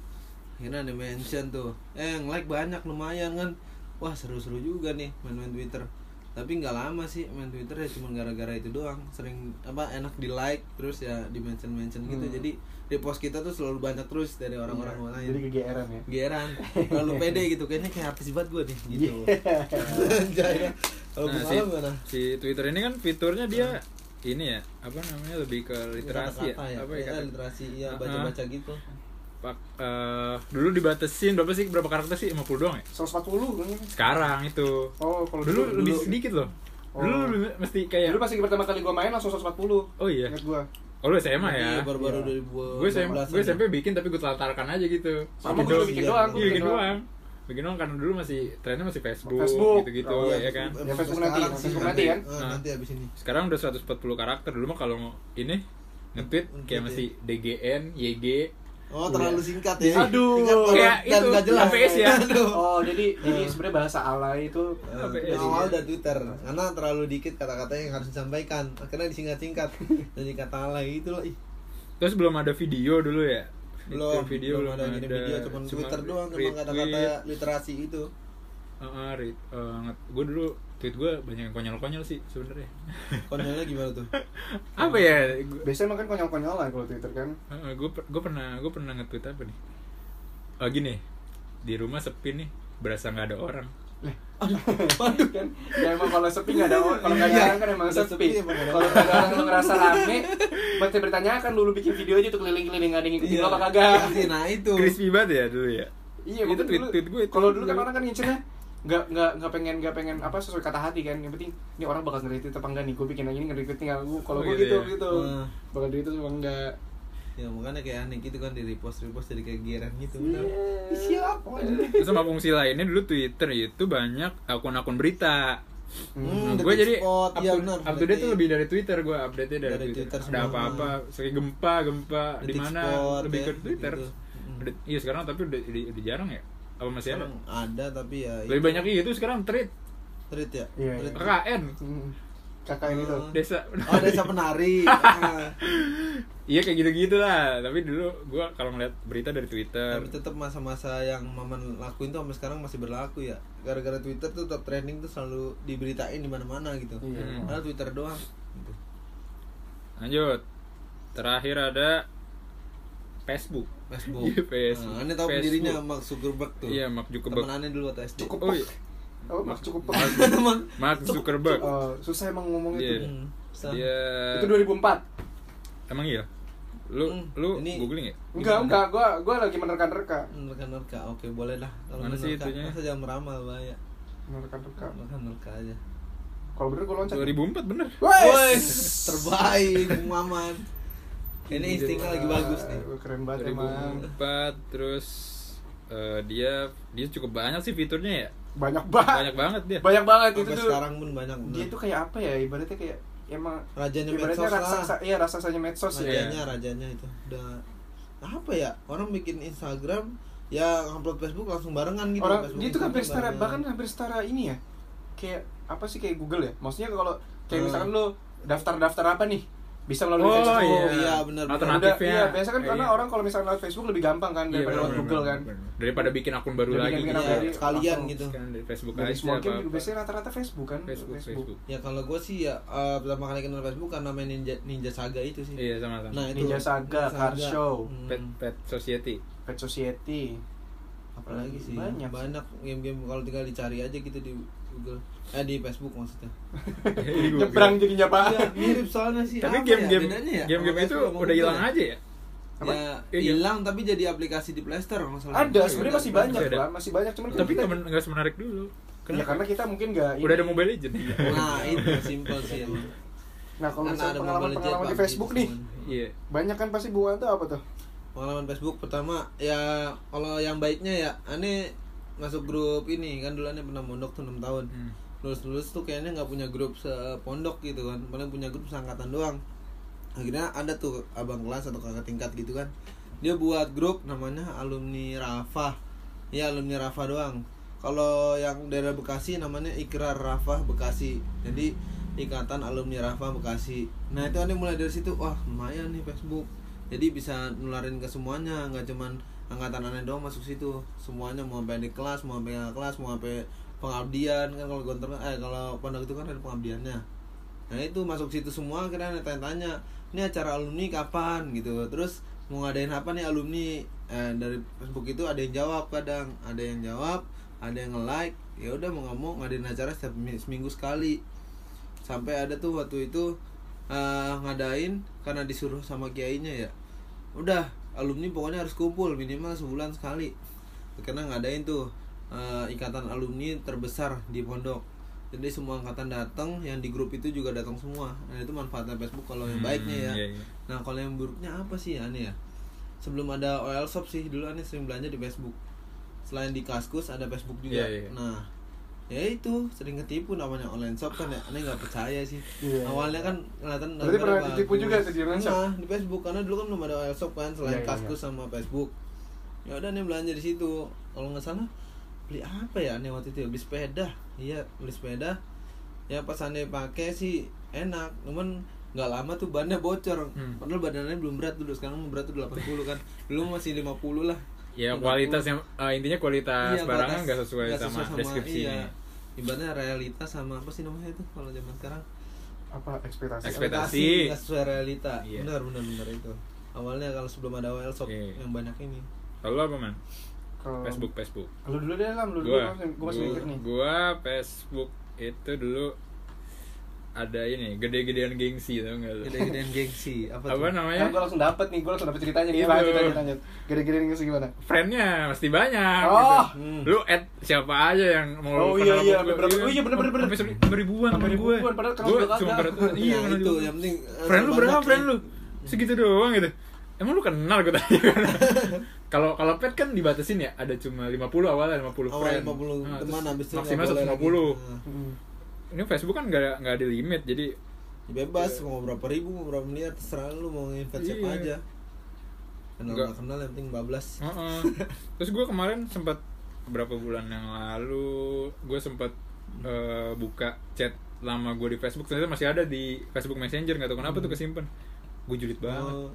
Akhirnya ada mention tuh. Eh like banyak lumayan kan. Wah seru-seru juga nih main-main Twitter. Tapi nggak lama sih main Twitter ya cuma gara-gara itu doang. Sering apa enak di like terus ya di mention mention gitu. Hmm. Jadi di post kita tuh selalu banyak terus dari orang-orang Iya, lain Jadi kegeeran ya. geran lalu pede gitu kayaknya kayak artis banget gue nih gitu Iya. Kalau Nah, si, si Twitter ini kan fiturnya dia ini ya apa namanya lebih ke literasi ya, ya, apa ya Iya, kata- literasi ya Uh-uh. baca-baca gitu Pak, eh, dulu dibatasin berapa sih berapa karakter sih 50 doang ya 140 kan. sekarang itu Oh, kalau dulu, dulu- lebih dulu- sedikit loh Oh. dulu mesti kayak Dulu pas lagi pertama kali gua main langsung 140. oh iya Ingat gua. oh lu SMA ya Iya, baru-baru Iya. 2012 gue SMP gue SMP bikin tapi gue telantarkan aja gitu Sama Bikin gua doang. bikin iya, doang, iya gua bikin doang bikin doang karena dulu masih trennya masih Facebook, Facebook. gitu gitu Oh, ya kan Ya, Facebook nanti, Facebook nanti kan? Eh, Nah. nanti abis ini sekarang udah 140 karakter dulu mah kalau ini nge-tweet kayak ya. masih DGN, YG oh terlalu singkat ya Aduh. Singkat Kayak dan itu, nggak jelas APS ya. Aduh. Oh, jadi jadi sebenarnya bahasa alay itu Eh, Apa ya? dari awal dari Twitter karena terlalu dikit kata-kata yang harus disampaikan akhirnya disingkat-singkat jadi kata alay itu loh ih terus belum ada video dulu ya belum Itu video belum ada gini video cuman Twitter doang cuma kata-kata literasi itu Heeh, rit- eh, gue dulu tweet gue banyak yang konyol-konyol sih sebenarnya. konyolnya gimana tuh apa ya? Gua- biasanya makan konyol-konyolan kalau Twitter kan. Heeh, gue per- gue pernah gue pernah nge-tweet apa nih? Oh gini, di rumah sepi nih, berasa nggak ada orang. Waduh kan. Ya emang kalau sepi nggak ada orang, kalau nggak ada Iya. orang kan emang sepi. Kalau ada orang lu ngerasa rame, berarti bertanyakan dulu bikin video aja tuh keliling-keliling ada yang ngikutin Iya. lu apa kagak. nah itu Crispy banget ya dulu ya. Iya, itu tweet dulu- tweet gue itu. Kalau dulu kan orang kan ngincernya nggak nggak nggak pengen nggak pengen apa sesuai kata hati kan yang penting ini orang bakal nge-retweet apa enggak nih gue bikin yang ini nge-retweet tinggal gue kalau Oh, gue gitu gitu Hmm. bakal di-retweet apa enggak ya makanya kayak aneh gitu kan di repost repost jadi kayak geran gitu Iya. siapa Terus sama fungsi lainnya dulu Twitter itu banyak akun-akun berita. Hmm, gue detik jadi spot, up, iya to, benar, up to date tuh lebih dari Twitter gue update nya dari, Dari Twitter. Twitter Ada apa-apa, kayak gempa gempa di mana lebih ke ya, Twitter. gitu. Hmm. Udah- Iya sekarang tapi udah, udah, udah jarang ya? Apa masih ada? Sekarang ada tapi ya Lebih banyak itu sekarang tweet tweet ya Iya, Tweet. iya. KKN Hmm. Kakak ini tuh Oh. desa. oh desa penari. Iya kayak gitu-gitu lah. Tapi dulu gue kalau ngeliat berita dari Twitter. tapi tetap masa-masa yang maman lakuin tuh sampai sekarang masih berlaku ya gara-gara Twitter tuh top trending tuh selalu diberitain di mana-mana gitu Iya. Padahal Twitter doang gitu. Lanjut. Terakhir ada Facebook. Facebook Iya, Facebook. nah, aneh tahu Facebook. pendirinya Mark Zuckerberg tuh Iya, Mark Zuckerberg. temen aneh dulu waktu SD Cukup. Oh iya. Oh mas cukup Emang Mark Zuckerberg. Oh, susah emang ngomongnya Iya. tuh. Hmm, susah. Dia itu 2004 emang iya. Lu Hmm, lu ini- googling ya? enggak enggak. Gua gua lagi menerka-nerka. Nerka-nerka, oke boleh lah. Kalau Mana sih itunya? Masa jangan meramal bahaya. Menerka-nerka. Nerka-nerka aja. Kalau bener gua loncat. 2004 bener. Woi, terbaik Maman Ini instingnya lagi bagus nih. Keren banget emang. 2004 terus eh, dia dia cukup banyak sih fiturnya ya. Banyak banget Banyak banget dia. banyak banget itu Sampai tuh sekarang pun banyak dia bener. tuh kayak apa ya? Ibaratnya kayak emang Rajanya ibaratnya medsos raksasa lah iya raksasanya medsos ya. Rajanya, rajanya itu. Udah Apa ya, orang bikin Instagram Ya upload Facebook langsung barengan gitu. Orang Facebook, dia tuh hampir Instagram setara barengan. bahkan hampir setara ini ya. Kayak apa sih? Kayak Google ya? Maksudnya kalau kayak Hmm. misalkan lo daftar-daftar apa nih bisa melalui Oh, Facebook iya. Iya, benar. Alternatifnya. Udah, iya, biasa kan karena Iya. orang kalau misalnya lewat Facebook lebih gampang kan Iya, daripada lewat bener, Google bener, kan. bener. Daripada bikin akun baru Daripada lagi. bikin gitu. akun Iya, sekalian langsung gitu. Sekarang dari Facebook Dari aja apa-apa. juga biasanya rata-rata Facebook kan. Facebook, Facebook. Ya kalau gue sih ya eh, pertama kali kenal Facebook karena main Ninja Ninja Saga itu sih. Iya, sama-sama. Nah, itu Ninja Saga, Car Show. Hmm. Pet Pet Society. Pet Society. apalagi sih Banyak. banyak game-game kalau tinggal dicari aja gitu di Google eh di Facebook maksudnya Nyebrang jadinya Pak. Iya, mirip soalnya sih Tapi apa game-game ya, ya? game-game itu udah hilang Google aja ya? Apa? ya Iya. hilang tapi jadi aplikasi di Play Store. Ada, sebenarnya masih banyak lah, masih banyak cuman Tapi kita- nggak men- nggak semenarik dulu. Ya karena kita mungkin nggak udah ada. Mobile Legend. nah itu simple sih emang Nah, kalau misalnya ada pengalaman-pengalaman di Facebook PUBG nih. Iya. banyak kan pasti bunga tuh apa tuh? pengalaman Facebook pertama ya kalau yang baiknya ya aneh masuk grup ini kan dulu aneh pernah mondok tuh 6 tahun. Hmm. lulus lulus tuh kayaknya nggak punya grup sepondok gitu kan. Paling punya grup seangkatan doang. Akhirnya ada tuh abang kelas atau kakak tingkat gitu kan. Dia buat grup namanya alumni Rafa. Ya alumni Rafa doang. Kalau yang daerah Bekasi namanya Ikrar Rafa Bekasi. Jadi ikatan alumni Rafa Bekasi. Nah itu aneh mulai dari situ wah lumayan nih Facebook. Jadi bisa nularin ke semuanya nggak cuman angkatan aneh doang masuk situ. Semuanya mau sampai di kelas mau sampai kelas mau sampai pengabdian kan kalau gontor eh kalau pondok itu kan ada pengabdiannya. Nah itu masuk situ semua akhirnya tanya-tanya ini acara alumni kapan? gitu. Terus mau ngadain apa nih alumni? Eh, dari Facebook itu ada yang jawab kadang ada yang jawab ada yang nge-like. Ya udah mau mau ngadain acara setiap mi- seminggu sekali. Sampai ada tuh waktu itu eh, ngadain karena disuruh sama kiainya ya. Udah alumni pokoknya harus kumpul minimal sebulan sekali. Karena ngadain tuh eh, ikatan alumni terbesar di pondok. Jadi semua angkatan datang yang di grup itu juga datang semua. Nah itu manfaatnya Facebook kalau yang Hmm, baiknya ya. iya, iya. nah kalau yang buruknya apa sih aneh ya? Sebelum ada OL Shop sih dulu aneh sering belanja di Facebook. Selain di Kaskus ada Facebook juga. Iya, iya. nah ya itu sering ketipu namanya online shop kan ya. Aneh nggak percaya sih. Iya. awalnya kan kelihatan Berarti pernah bagus. juga tuh di online shop? Pernah, di Facebook karena dulu kan belum ada OL shop kan selain Iya, iya, Kaskus sama Facebook. Ya udah nih belanja di situ. Kalau nggak salah beli apa ya aneh waktu itu ya? beli sepeda. Iya beli sepeda. Ya pas aneh pakai sih enak. Cuman nggak lama tuh bannya bocor. Hmm. padahal badannya belum berat dulu. Sekarang berat tuh 80 kan. Dulu masih 50 lah Ya 50. kualitas yang eh, intinya kualitas Iya, barangnya nggak sesuai, nggak sama, deskripsinya. iya. ibaratnya realitas sama apa sih namanya itu kalau zaman sekarang Apa ekspektasi? Ekspektasi. nggak sesuai realita Iya. benar benar benar itu awalnya kalau sebelum ada WL shop Iya. yang banyak ini Lalu apa man? Kalau Facebook Facebook. Lu dulu deh lah, lu dulu Gua, gue masih mikir nih. gua Facebook itu dulu ada ini gede-gedean gengsi tau nggak lu? gede-gedean gengsi apa, Apa tuh? namanya? Kan gue langsung dapet nih, gue langsung dapet ceritanya nih. Itu. Lanjut, lanjut, lanjut. Gede-gede nih gimana? Friendnya mesti banyak. Oh. gitu. Hmm. Lu add siapa aja yang mau Oh, iya, iya, gua. beberapa- oh, iya, bener, bener, bener. Sampai ribuan Sampai temen gue. ribuan, padahal Gue cuma ber- iya Nah, itu yang penting eh, Friend lu berapa friend lu? Segitu doang gitu. Emang lu kenal gue kan? Kalau kalau pet kan dibatasin ya, ada cuma 50 awalnya 50 Awal friend. 50 Nah, teman, terus habis itu maksimal nggak boleh 150. lagi. Nah, Hmm. Ini Facebook kan nggak nggak ada limit, jadi Ya bebas mau berapa ribu mau berapa miliar terserah lu mau invest siapa Iya. aja kenal Nggak. kenal yang penting bablas Heeh. Terus gue kemarin sempat beberapa bulan yang lalu gue sempat eh, buka chat lama gue di Facebook ternyata masih ada di Facebook Messenger nggak tahu kenapa tuh kesimpan gue julid banget Oh,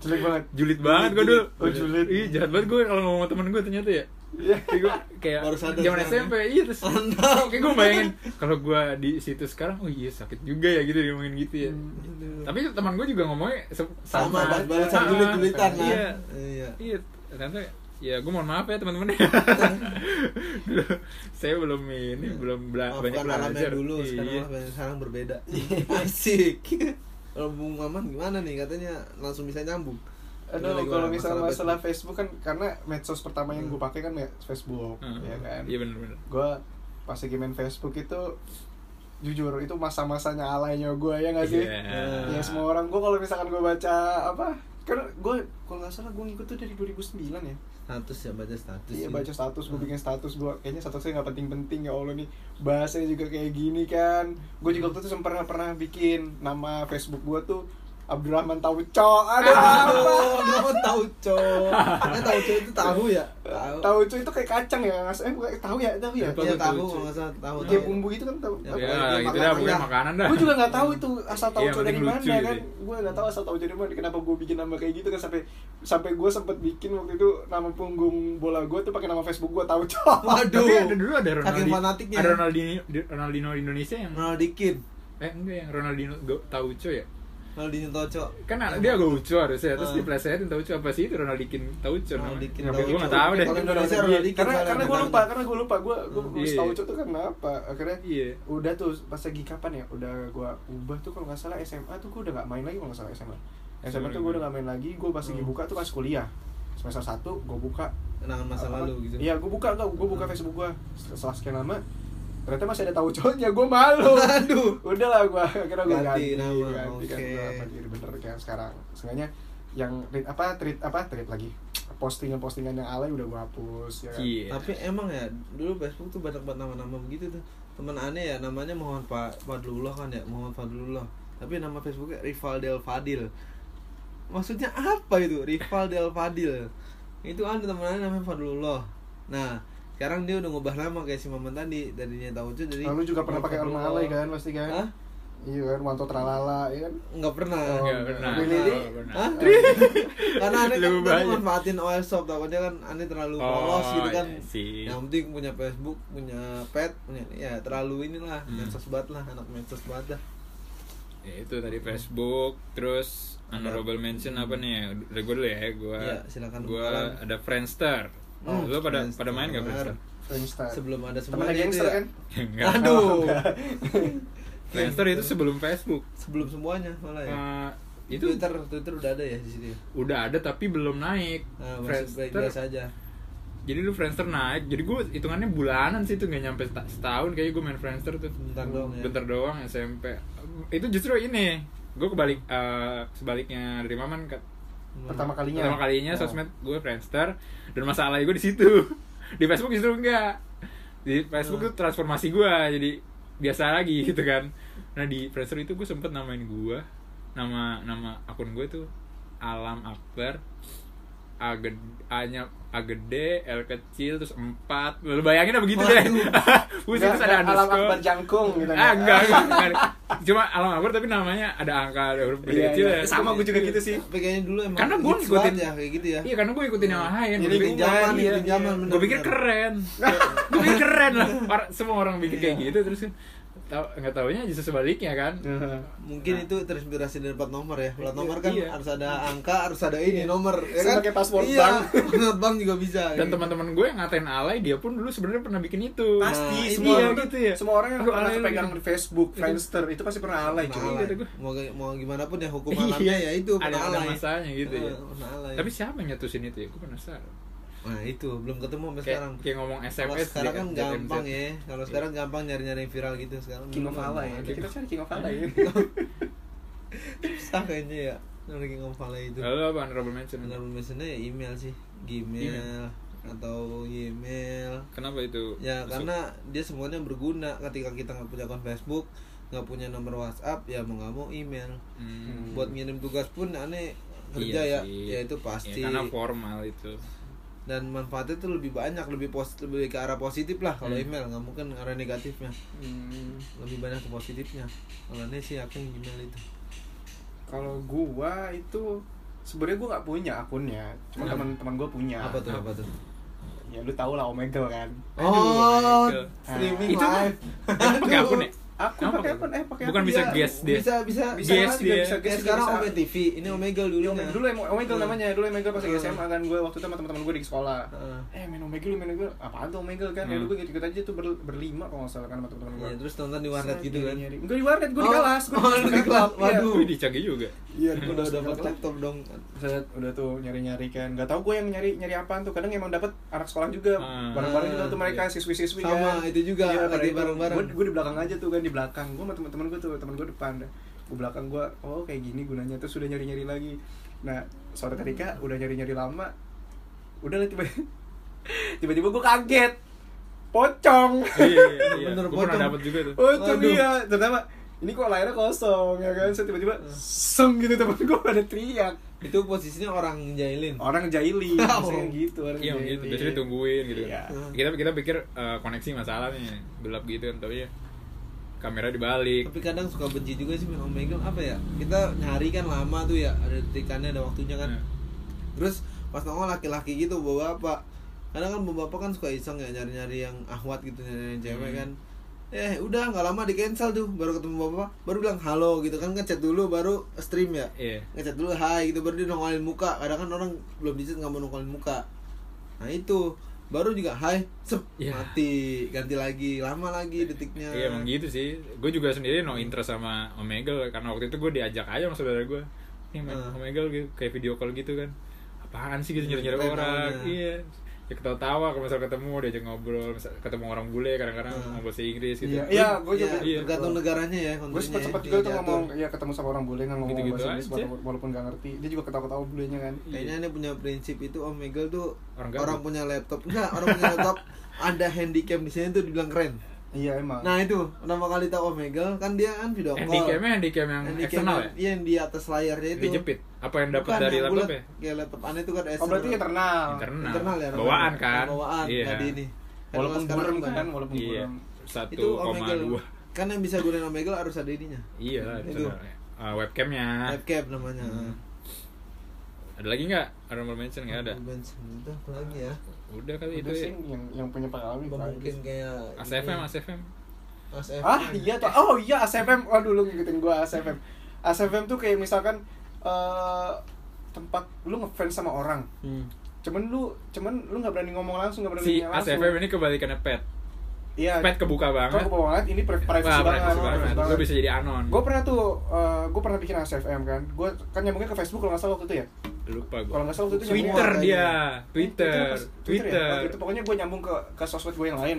Jelek banget. julid banget gue dulu Oh, julid. ih jahat banget gue kalau ngomong sama temen gue ternyata ya Iya. Kayak gue kayak Baru sadar zaman SMP iya terus kayak gue bayangin kalau gue di situ sekarang oh iya sakit juga ya gitu ngomongin gitu ya Aduh. tapi teman gue juga ngomongnya sama sama balas-balasan Ah, julit-julitan kan iya iya Iya, ternyata ya gue mohon maaf ya teman-teman. Saya belum ini belum bela banyak belajar. dulu Iya. sekarang sekarang berbeda asik kalau Bung Maman gimana nih katanya langsung bisa nyambung Aduh, Gimana, kalau misalnya Masalah masalah Facebook kan karena medsos pertama yang Hmm. gue pakai kan Facebook, Heeh. ya kan. Iya benar-benar. Gue pas lagi main Facebook itu jujur itu masa-masanya alaynya gue ya nggak sih? Iya. Ya semua orang gue kalau misalkan gue baca apa kan gue kalau nggak salah gue ngikut tuh dari 2009 ya. Status ya baca status iya baca status gue Hmm. bikin status gue kayaknya statusnya nggak penting-penting ya allah nih. Bahasanya juga kayak gini kan. Gue juga waktu itu sempat pernah bikin nama Facebook gue tuh Abdurrahman Tauco aduh apa Aduh, kamu tahu cok. Kan tahu cok itu tahu ya. Tahu. Tauco itu kayak kacang ya mas eh bukan tahu ya tahu ya Iya tuh tahu tauco? kalau nggak salah tahu. kayak tahu. bumbu itu kan tahu Ya, apa? ya Pokoknya gitu dah dah. makanan dah gue juga nggak tahu itu asal Iya, tauco dari mana kan gue nggak tahu asal tauco dari mana kenapa gue bikin nama kayak gitu kan sampai sampai gue sempet bikin waktu itu nama punggung bola gue tuh pakai nama Facebook gue tauco Waduh. tapi ada dulu ada Ronaldinho ada Ronaldinho Ronaldinho Indonesia yang Ronaldikin. eh enggak yang Ronaldinho Tauco ya Ronaldinho Toco. kan dia Gaucho harusnya. Terus Ah. diplesetin Tauco apa sih itu Ronaldikin Tauco Ronaldikin Tapi gue Tauco. nggak tahu deh. Kalau Indonesia karena karena, gue lupa karena gue lupa. Gue gue Hmm, iya. tauco tuh karena apa. Akhirnya iya. udah tuh pas lagi kapan ya? Udah gue ubah tuh kalau nggak salah SMA tuh gue udah nggak main lagi kalau nggak salah SMA SMA tuh gue udah nggak main lagi. Gue pas lagi Hmm. buka tuh pas kuliah. Semester satu gue buka. Kenangan masa lalu gitu. iya gue buka enggak gue buka Facebook gue setelah sekian lama ternyata masih ada tauconya gue malu Aduh. udah lah gue akhirnya gue Ganti ganti, nama, ganti kan jadi bener kayak sekarang sengaja yang tweet apa tweet apa tweet lagi postingan-postingan yang alay udah gue hapus ya kan? iya Tapi emang ya dulu Facebook tuh banyak banget nama-nama begitu tuh. Temen aneh ya namanya Muhammad Fa- Fadlullah kan ya, Muhammad Fadlullah. Tapi nama Facebooknya Rival Del Fadil. Maksudnya apa itu? Rival Del Fadil. Itu ada temen aneh namanya Fadlullah. Nah, sekarang dia udah ngubah nama kayak si Maman tadi darinya tahu tuh jadi Lalu juga pernah pakai orang alay kan pasti kan? Hah? Iya kan, Wanto Tralala ya kan? Enggak pernah. Oh, Nggak pernah Ini. Hah? Karena aneh kan tadi banyak. manfaatin OS shop takutnya kan aneh terlalu Oh, polos gitu kan. iya sih. Yang penting punya Facebook, punya pet, punya ya terlalu inilah Hmm. medsos banget lah, anak medsos banget dah. ya itu tadi Facebook terus honorable mention apa nih udah gue dulu ya gue Iya, silakan, gue ada Friendster Hmm, lo pada Friendster. pada main gak Friendster Friendster. Sebelum ada Temen semuanya itu gangster ya. kan? Enggak. Aduh. Friendster itu sebelum Facebook Sebelum semuanya malah ya. Eh, itu Twitter Twitter udah ada ya di situ. ya? udah ada tapi belum naik Nah, masih baik biasa aja. jadi lu Friendster naik jadi gue hitungannya bulanan sih itu nggak nyampe seta- setahun kayaknya gue main Friendster tuh Bentar doang ya. bentar doang SMP itu justru ini gue kebalik eh, sebaliknya dari Maman Pertama kalinya. pertama kalinya Oh. sosmed gue Friendster dan masalah gue di situ di Facebook justru enggak di Facebook Hmm. tuh transformasi gue jadi biasa lagi gitu kan nah di Friendster itu gue sempet namain gue nama nama akun gue tuh Alam Akbar A gede, A nya A gede, L kecil, terus 4 Lu bayangin lah begitu deh. Pusing terus ada nggak alam underscore. akbar jangkung gitu. Ah enggak, enggak, enggak. Cuma alam akbar tapi namanya ada angka ada huruf gede Iya, kecil iya. ya. Sama gue juga gitu sih. Tapi kayaknya dulu emang Karena gua hits ngikutin- ya kayak gitu ya. Iya karena gue ikutin yang lain Jadi Gue ikutin pikir- zaman, iya, ikutin zaman, Gue pikir keren. Gue pikir keren lah. Semua orang bikin kayak gitu Terus kan tahu nggak taunya justru sebaliknya kan Mungkin Nah. itu terinspirasi dari plat nomor ya. Plat nomor kan Iya. harus ada angka, harus ada ini nomor. Ya kan? Sebagai password iya, bank. Bank juga bisa. Dan teman-teman gue yang ngatain alay Dia pun dulu sebenarnya pernah bikin itu Pasti Nah, semua iya, gitu ya. Semua orang yang Aduh, pernah alay kepegang gitu. di Facebook, Friendster itu pasti pernah alay cuy. gua. Mau mau gimana pun ya hukum Iya. alamnya ya itu Ada, pernah ada alay. masanya gitu ya pernah alay. Tapi siapa yang nyetusin itu ya? Gue penasaran Nah itu belum ketemu sampai Kayak, sekarang. kayak ngomong Kalau SMS sekarang kan gampang ya. Kalau Iya. sekarang gampang nyari-nyari yang viral gitu sekarang. King of gampang. Kita cari King of alay. Susah kayaknya ya. Nyari King of itu. Lalu apa honorable mention? Honorable mentionnya ya email sih, Gmail Email. atau email. Kenapa itu? Ya masuk? karena dia semuanya berguna ketika kita nggak punya akun Facebook, nggak punya nomor WhatsApp, ya mau nggak mau email. Hmm. Buat ngirim tugas pun aneh kerja Iya ya, sih. ya itu pasti. Ya, karena formal itu. Dan manfaatnya tuh lebih banyak, lebih pos lebih ke arah positif lah kalau Hmm. email, nggak mungkin ke arah negatifnya. Hmm, Lebih banyak ke positifnya. Kalau ini sih yakin email itu. Kalau gua itu sebenarnya gua nggak punya akunnya, cuma Kenapa? teman-teman gua punya. Apa tuh? Apa tuh? Ya lu tau lah Omegle kan. Oh, Michael. streaming Itu live. Pakai akun ya? Aku Apa pakai akun eh pakai Bukan bisa guess dia. Bisa bisa Bisa Guess juga, dia. bisa guess sekarang bisa. Ome TV, ini Omegle dulu. Iya, Omegle dulu Omegle namanya, dulu Omegle pas lagi Hmm. SMA kan gue waktu itu sama teman-teman gue di sekolah. Heeh. Eh main Omegle, main Omegle, apaan tuh Omegle kan? Ya Hmm. dulu gue ikut aja tuh ber- berlima kalau nggak salah kan sama teman-teman gue. Iya, terus nonton di warnet gitu kan. Enggak di warnet, gue di Oh. kelas. Gue Oh, di kelas. Waduh. Wih, dicanggih juga. Iya, Udah udah dapat laptop dong. Set, udah tuh nyari-nyari kan. Gak tau gue yang nyari nyari apaan tuh. Kadang emang dapat anak sekolah juga. Ah. Bareng-bareng juga tuh mereka Iya. siswi-siswi Sama, kan. itu juga, lagi bareng-bareng. Gue gue di belakang aja tuh kan di belakang. Gue sama teman-teman gue tuh, teman gue depan. Gue belakang gue, oh kayak gini gunanya. Terus udah nyari-nyari lagi. Nah, suatu ketika udah nyari-nyari lama, udah lah tiba tiba-tiba gue kaget. Pocong. Iya, iya, iya. Bener, Gue dapat juga tuh. Pocong iya. Terutama ini kok layarnya kosong ya kan Saya tiba-tiba seng gitu temen gue pada teriak itu posisinya orang jahilin orang jahili Oh. maksudnya gitu orang iya jahili. gitu biasanya ditungguin gitu Iya. kita kita pikir eh, koneksi masalah nih gelap gitu kan tapi ya kamera dibalik. Tapi kadang suka benci juga sih Omegle apa ya? Kita nyari kan lama tuh ya ada detikannya ada waktunya kan. Nah, terus pas nongol laki-laki gitu bawa bapak. Kadang kan bapak bapak kan suka iseng ya nyari-nyari yang ahwat gitu nyari yang cewek Hmm. kan. Eh udah nggak lama di cancel tuh baru ketemu bapak baru bilang halo gitu kan ngechat dulu baru stream ya. Iya. Ngechat dulu hai gitu baru dia nongolin muka. Kadang kan orang belum di nggak mau nongolin muka. Nah itu baru juga hai sep Iya. mati ganti lagi lama lagi detiknya Iya emang gitu sih. Gue juga sendiri no interest sama Omegle karena waktu itu gue diajak aja sama saudara gue. Nih main Ah. Omegle gitu, kayak video call gitu kan. Apaan sih gitu nyari-nyari Keren orang. Iya. Ya ketawa-tawa kalau misal ketemu diajak ngobrol, misal ketemu orang bule kadang-kadang Ah. ngobrol bahasa Inggris gitu. Iya, iya, gue juga. ya, Iya. tergantung negaranya ya gue sempet sempet ya, juga tuh ngomong ya ketemu sama orang bule ngomong Gitu-gitu bahasa Inggris aja. walaupun, walaupun gak ngerti dia juga ketawa ketawa bulenya kan Kayaknya ini punya prinsip itu Omegle tuh Orang orang, punya laptop enggak orang punya laptop ada handycam di sini tuh dibilang keren. Iya emang Nah itu pertama kali tahu Omegle kan dia kan video call. Handycamnya handycam yang Handycam eksternal ya? Iya yang di atas layarnya itu. Dijepit. Apa yang dapat dari yang laptop ya? Kayak laptop aneh itu kan oh berarti internal Internal. internal ya. Bawaan kan? Bawaan Iya. nggak di ini. Walaupun burem kan walaupun Iya. burem Satu Itu koma Omegle. dua. Kan yang bisa gunain Omegle harus ada ininya. Iya lah, Itu. Uh, webcamnya. Webcam namanya. Hmm. Ada lagi nggak? Honorable mention nggak ada? Bensin itu apa lagi ya? Udah kali itu itu ya. sih yang yang punya pengalaman Mungkin kayak ASFM, ini. ASFM. ASFM. ah iya tuh oh iya ASFM waduh lu ngikutin gua ASFM ASFM tuh kayak misalkan eh tempat lu ngefans sama orang Hmm. cuman lu cuman lu nggak berani ngomong langsung nggak berani Si langsung ASFM ini kebalikannya pet. Iya Pet kebuka banget. Kok banget ini pri- privacy Wah, banget, privacy banget. banget. bisa jadi anon. gue pernah tuh gue pernah bikin ASFM kan gue kan nyambungnya ke Facebook kalau nggak salah waktu itu ya Lupa gua. kalau nggak salah waktu itu Twitter dia, Eh, Twitter, apa? Twitter. ya? Itu pokoknya gue nyambung ke ke sosmed gue yang lain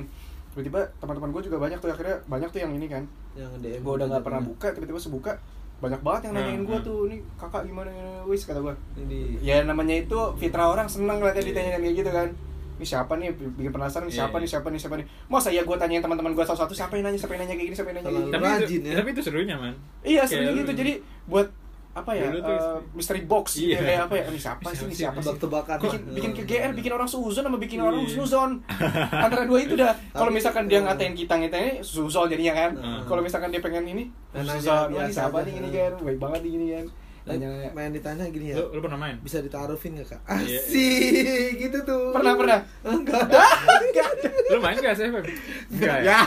tiba-tiba teman-teman gue juga banyak tuh akhirnya banyak tuh yang ini kan Yang DM. gue udah nggak pernah buka tiba-tiba sebuka banyak banget yang nanyain Hmm, gue hmm. tuh nih kakak gimana wis kata gue Ini ya namanya itu fitrah orang seneng ngeliatnya ditanyain kayak gitu kan ini siapa nih? Bikin penasaran nih Iya, siapa iya. nih siapa nih siapa nih? Masa ya gue tanyain teman-teman gue satu-satu siapa yang nanya siapa yang nanya kayak gini siapa yang nanya kayak gini. Tapi itu, rajin ya. tapi itu serunya, Man. iya lu- gitu. jadi buat apa ya Dulu tuh- eh, mystery box gitu Iya. ya, kayak apa ya? Ini siapa sih? Ini siapa sih? Tebak-tebakan. bikin bikin ke GR bikin orang suzon sama bikin orang Iya. husnuzon antara dua itu dah. Kalau misalkan dia ngatain kita ngatain suzon jadinya kan. Kalau misalkan dia pengen ini suzon. wah, ini biasa siapa nih ini kan? Baik banget nih ini kan nanya main ditanya gini ya. Lu, lu pernah main? Bisa ditaruhin gak kak? Iya. Asik gitu tuh. pernah pernah Enggak. Lu main gak ASFM? Enggak ya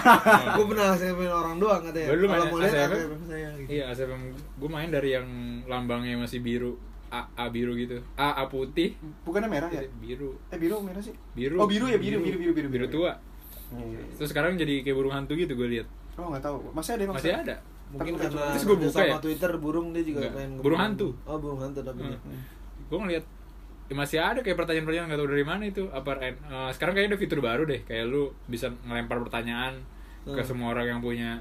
Gue pernah saya main orang doang katanya. Lu main saya. gitu. Iya, ASFM. Gue main dari yang lambangnya masih biru. A, A biru gitu. A, A putih. bukannya merah ya Biru. eh biru merah sih Biru. oh biru ya biru biru biru biru Biru tua. Iya. Terus sekarang jadi kayak burung hantu gitu gue lihat. oh nggak tahu masih ada Masih ada. Mungkin karena terus gua buka sama ya? Twitter burung dia juga main Burung hantu. Oh burung hantu tapi. Hmm. Gue ngeliat ya masih ada kayak pertanyaan-pertanyaan nggak tahu dari mana itu apa eh, sekarang kayaknya ada fitur baru deh kayak lu bisa ngelempar pertanyaan ke Hmm. semua orang yang punya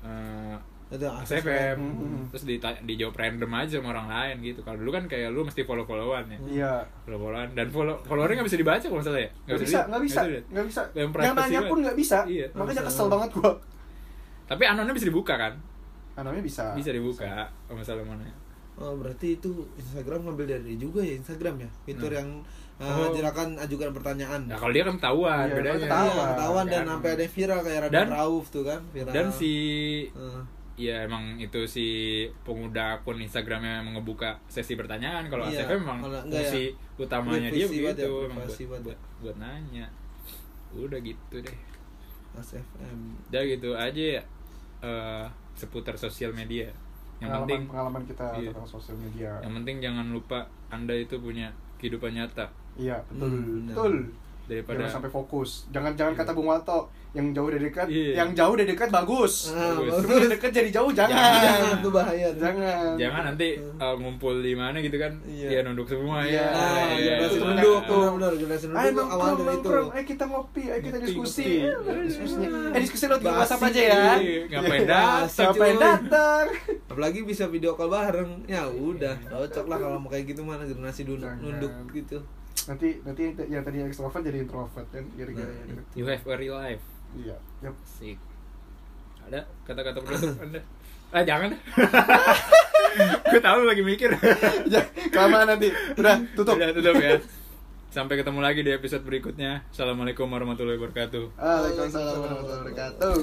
eh, Itu ASFM Hmm. terus dita- dijawab random aja sama orang lain gitu kalau dulu kan kayak lu mesti follow followan ya iya follow followan dan follow followernya nggak bisa dibaca kalau misalnya ya nggak bisa nggak bisa nggak bisa Yang nanya pun nggak bisa Iya. makanya kesel banget gua tapi anonnya bisa dibuka kan namanya bisa bisa dibuka kalau misalnya mau nanya Oh berarti itu Instagram ngambil dari dia juga ya Instagram ya fitur Hmm. yang uh, Oh. ajukan pertanyaan. nah kalau dia kan ketahuan Iya, bedanya kalau Iya, ketahuan. ketahuan dan Kan. sampai ada yang viral kayak Radit Dan- Rauf tuh kan viral. dan si Eh, ya emang itu si pengguna akun Instagramnya emang ngebuka sesi pertanyaan kalau Iya, ASFM memang fungsi utamanya dia banget begitu ya, emang buat, banget. buat, buat nanya udah gitu deh Mas FM. udah gitu aja ya eh, seputar sosial media yang pengalaman penting pengalaman kita Iya. tentang sosial media yang penting jangan lupa anda itu punya kehidupan nyata iya betul Hmm, benar. betul daripada jangan sampai fokus jangan jangan Iya. kata Bung Walto yang jauh dari dekat Iya. yang jauh dari dekat bagus Ah, Bagus. dekat jadi jauh jangan Jangan tuh bahaya. tuh. jangan jangan nanti eh, ngumpul di mana gitu kan Iya. ya nunduk semua Iya. ya Nah, Iya, generasi itu nunduk tuh benar generasi Ayo nunduk tuh awal dari itu. ayo kita ngopi, ayo kita diskusi. Eh, diskusinya. Eh diskusi lewat grup Basi. WhatsApp aja ya. Iya, ngapain Iya. datang, Ngapain datang? Apalagi bisa video call bareng. Ya udah, cocok lah kalau mau kayak gitu mana generasi nunduk gitu. Nanti nanti yang tadi extrovert jadi introvert kan gara-gara gitu. you have a real life Iya. Yap. Asik. ada kata-kata penutup anda ah jangan gue tahu lu lagi mikir Ya, kelamaan nanti. Udah, tutup. Udah, tutup ya sampai ketemu lagi di episode berikutnya assalamualaikum warahmatullahi wabarakatuh Waalaikumsalam warahmatullahi wabarakatuh.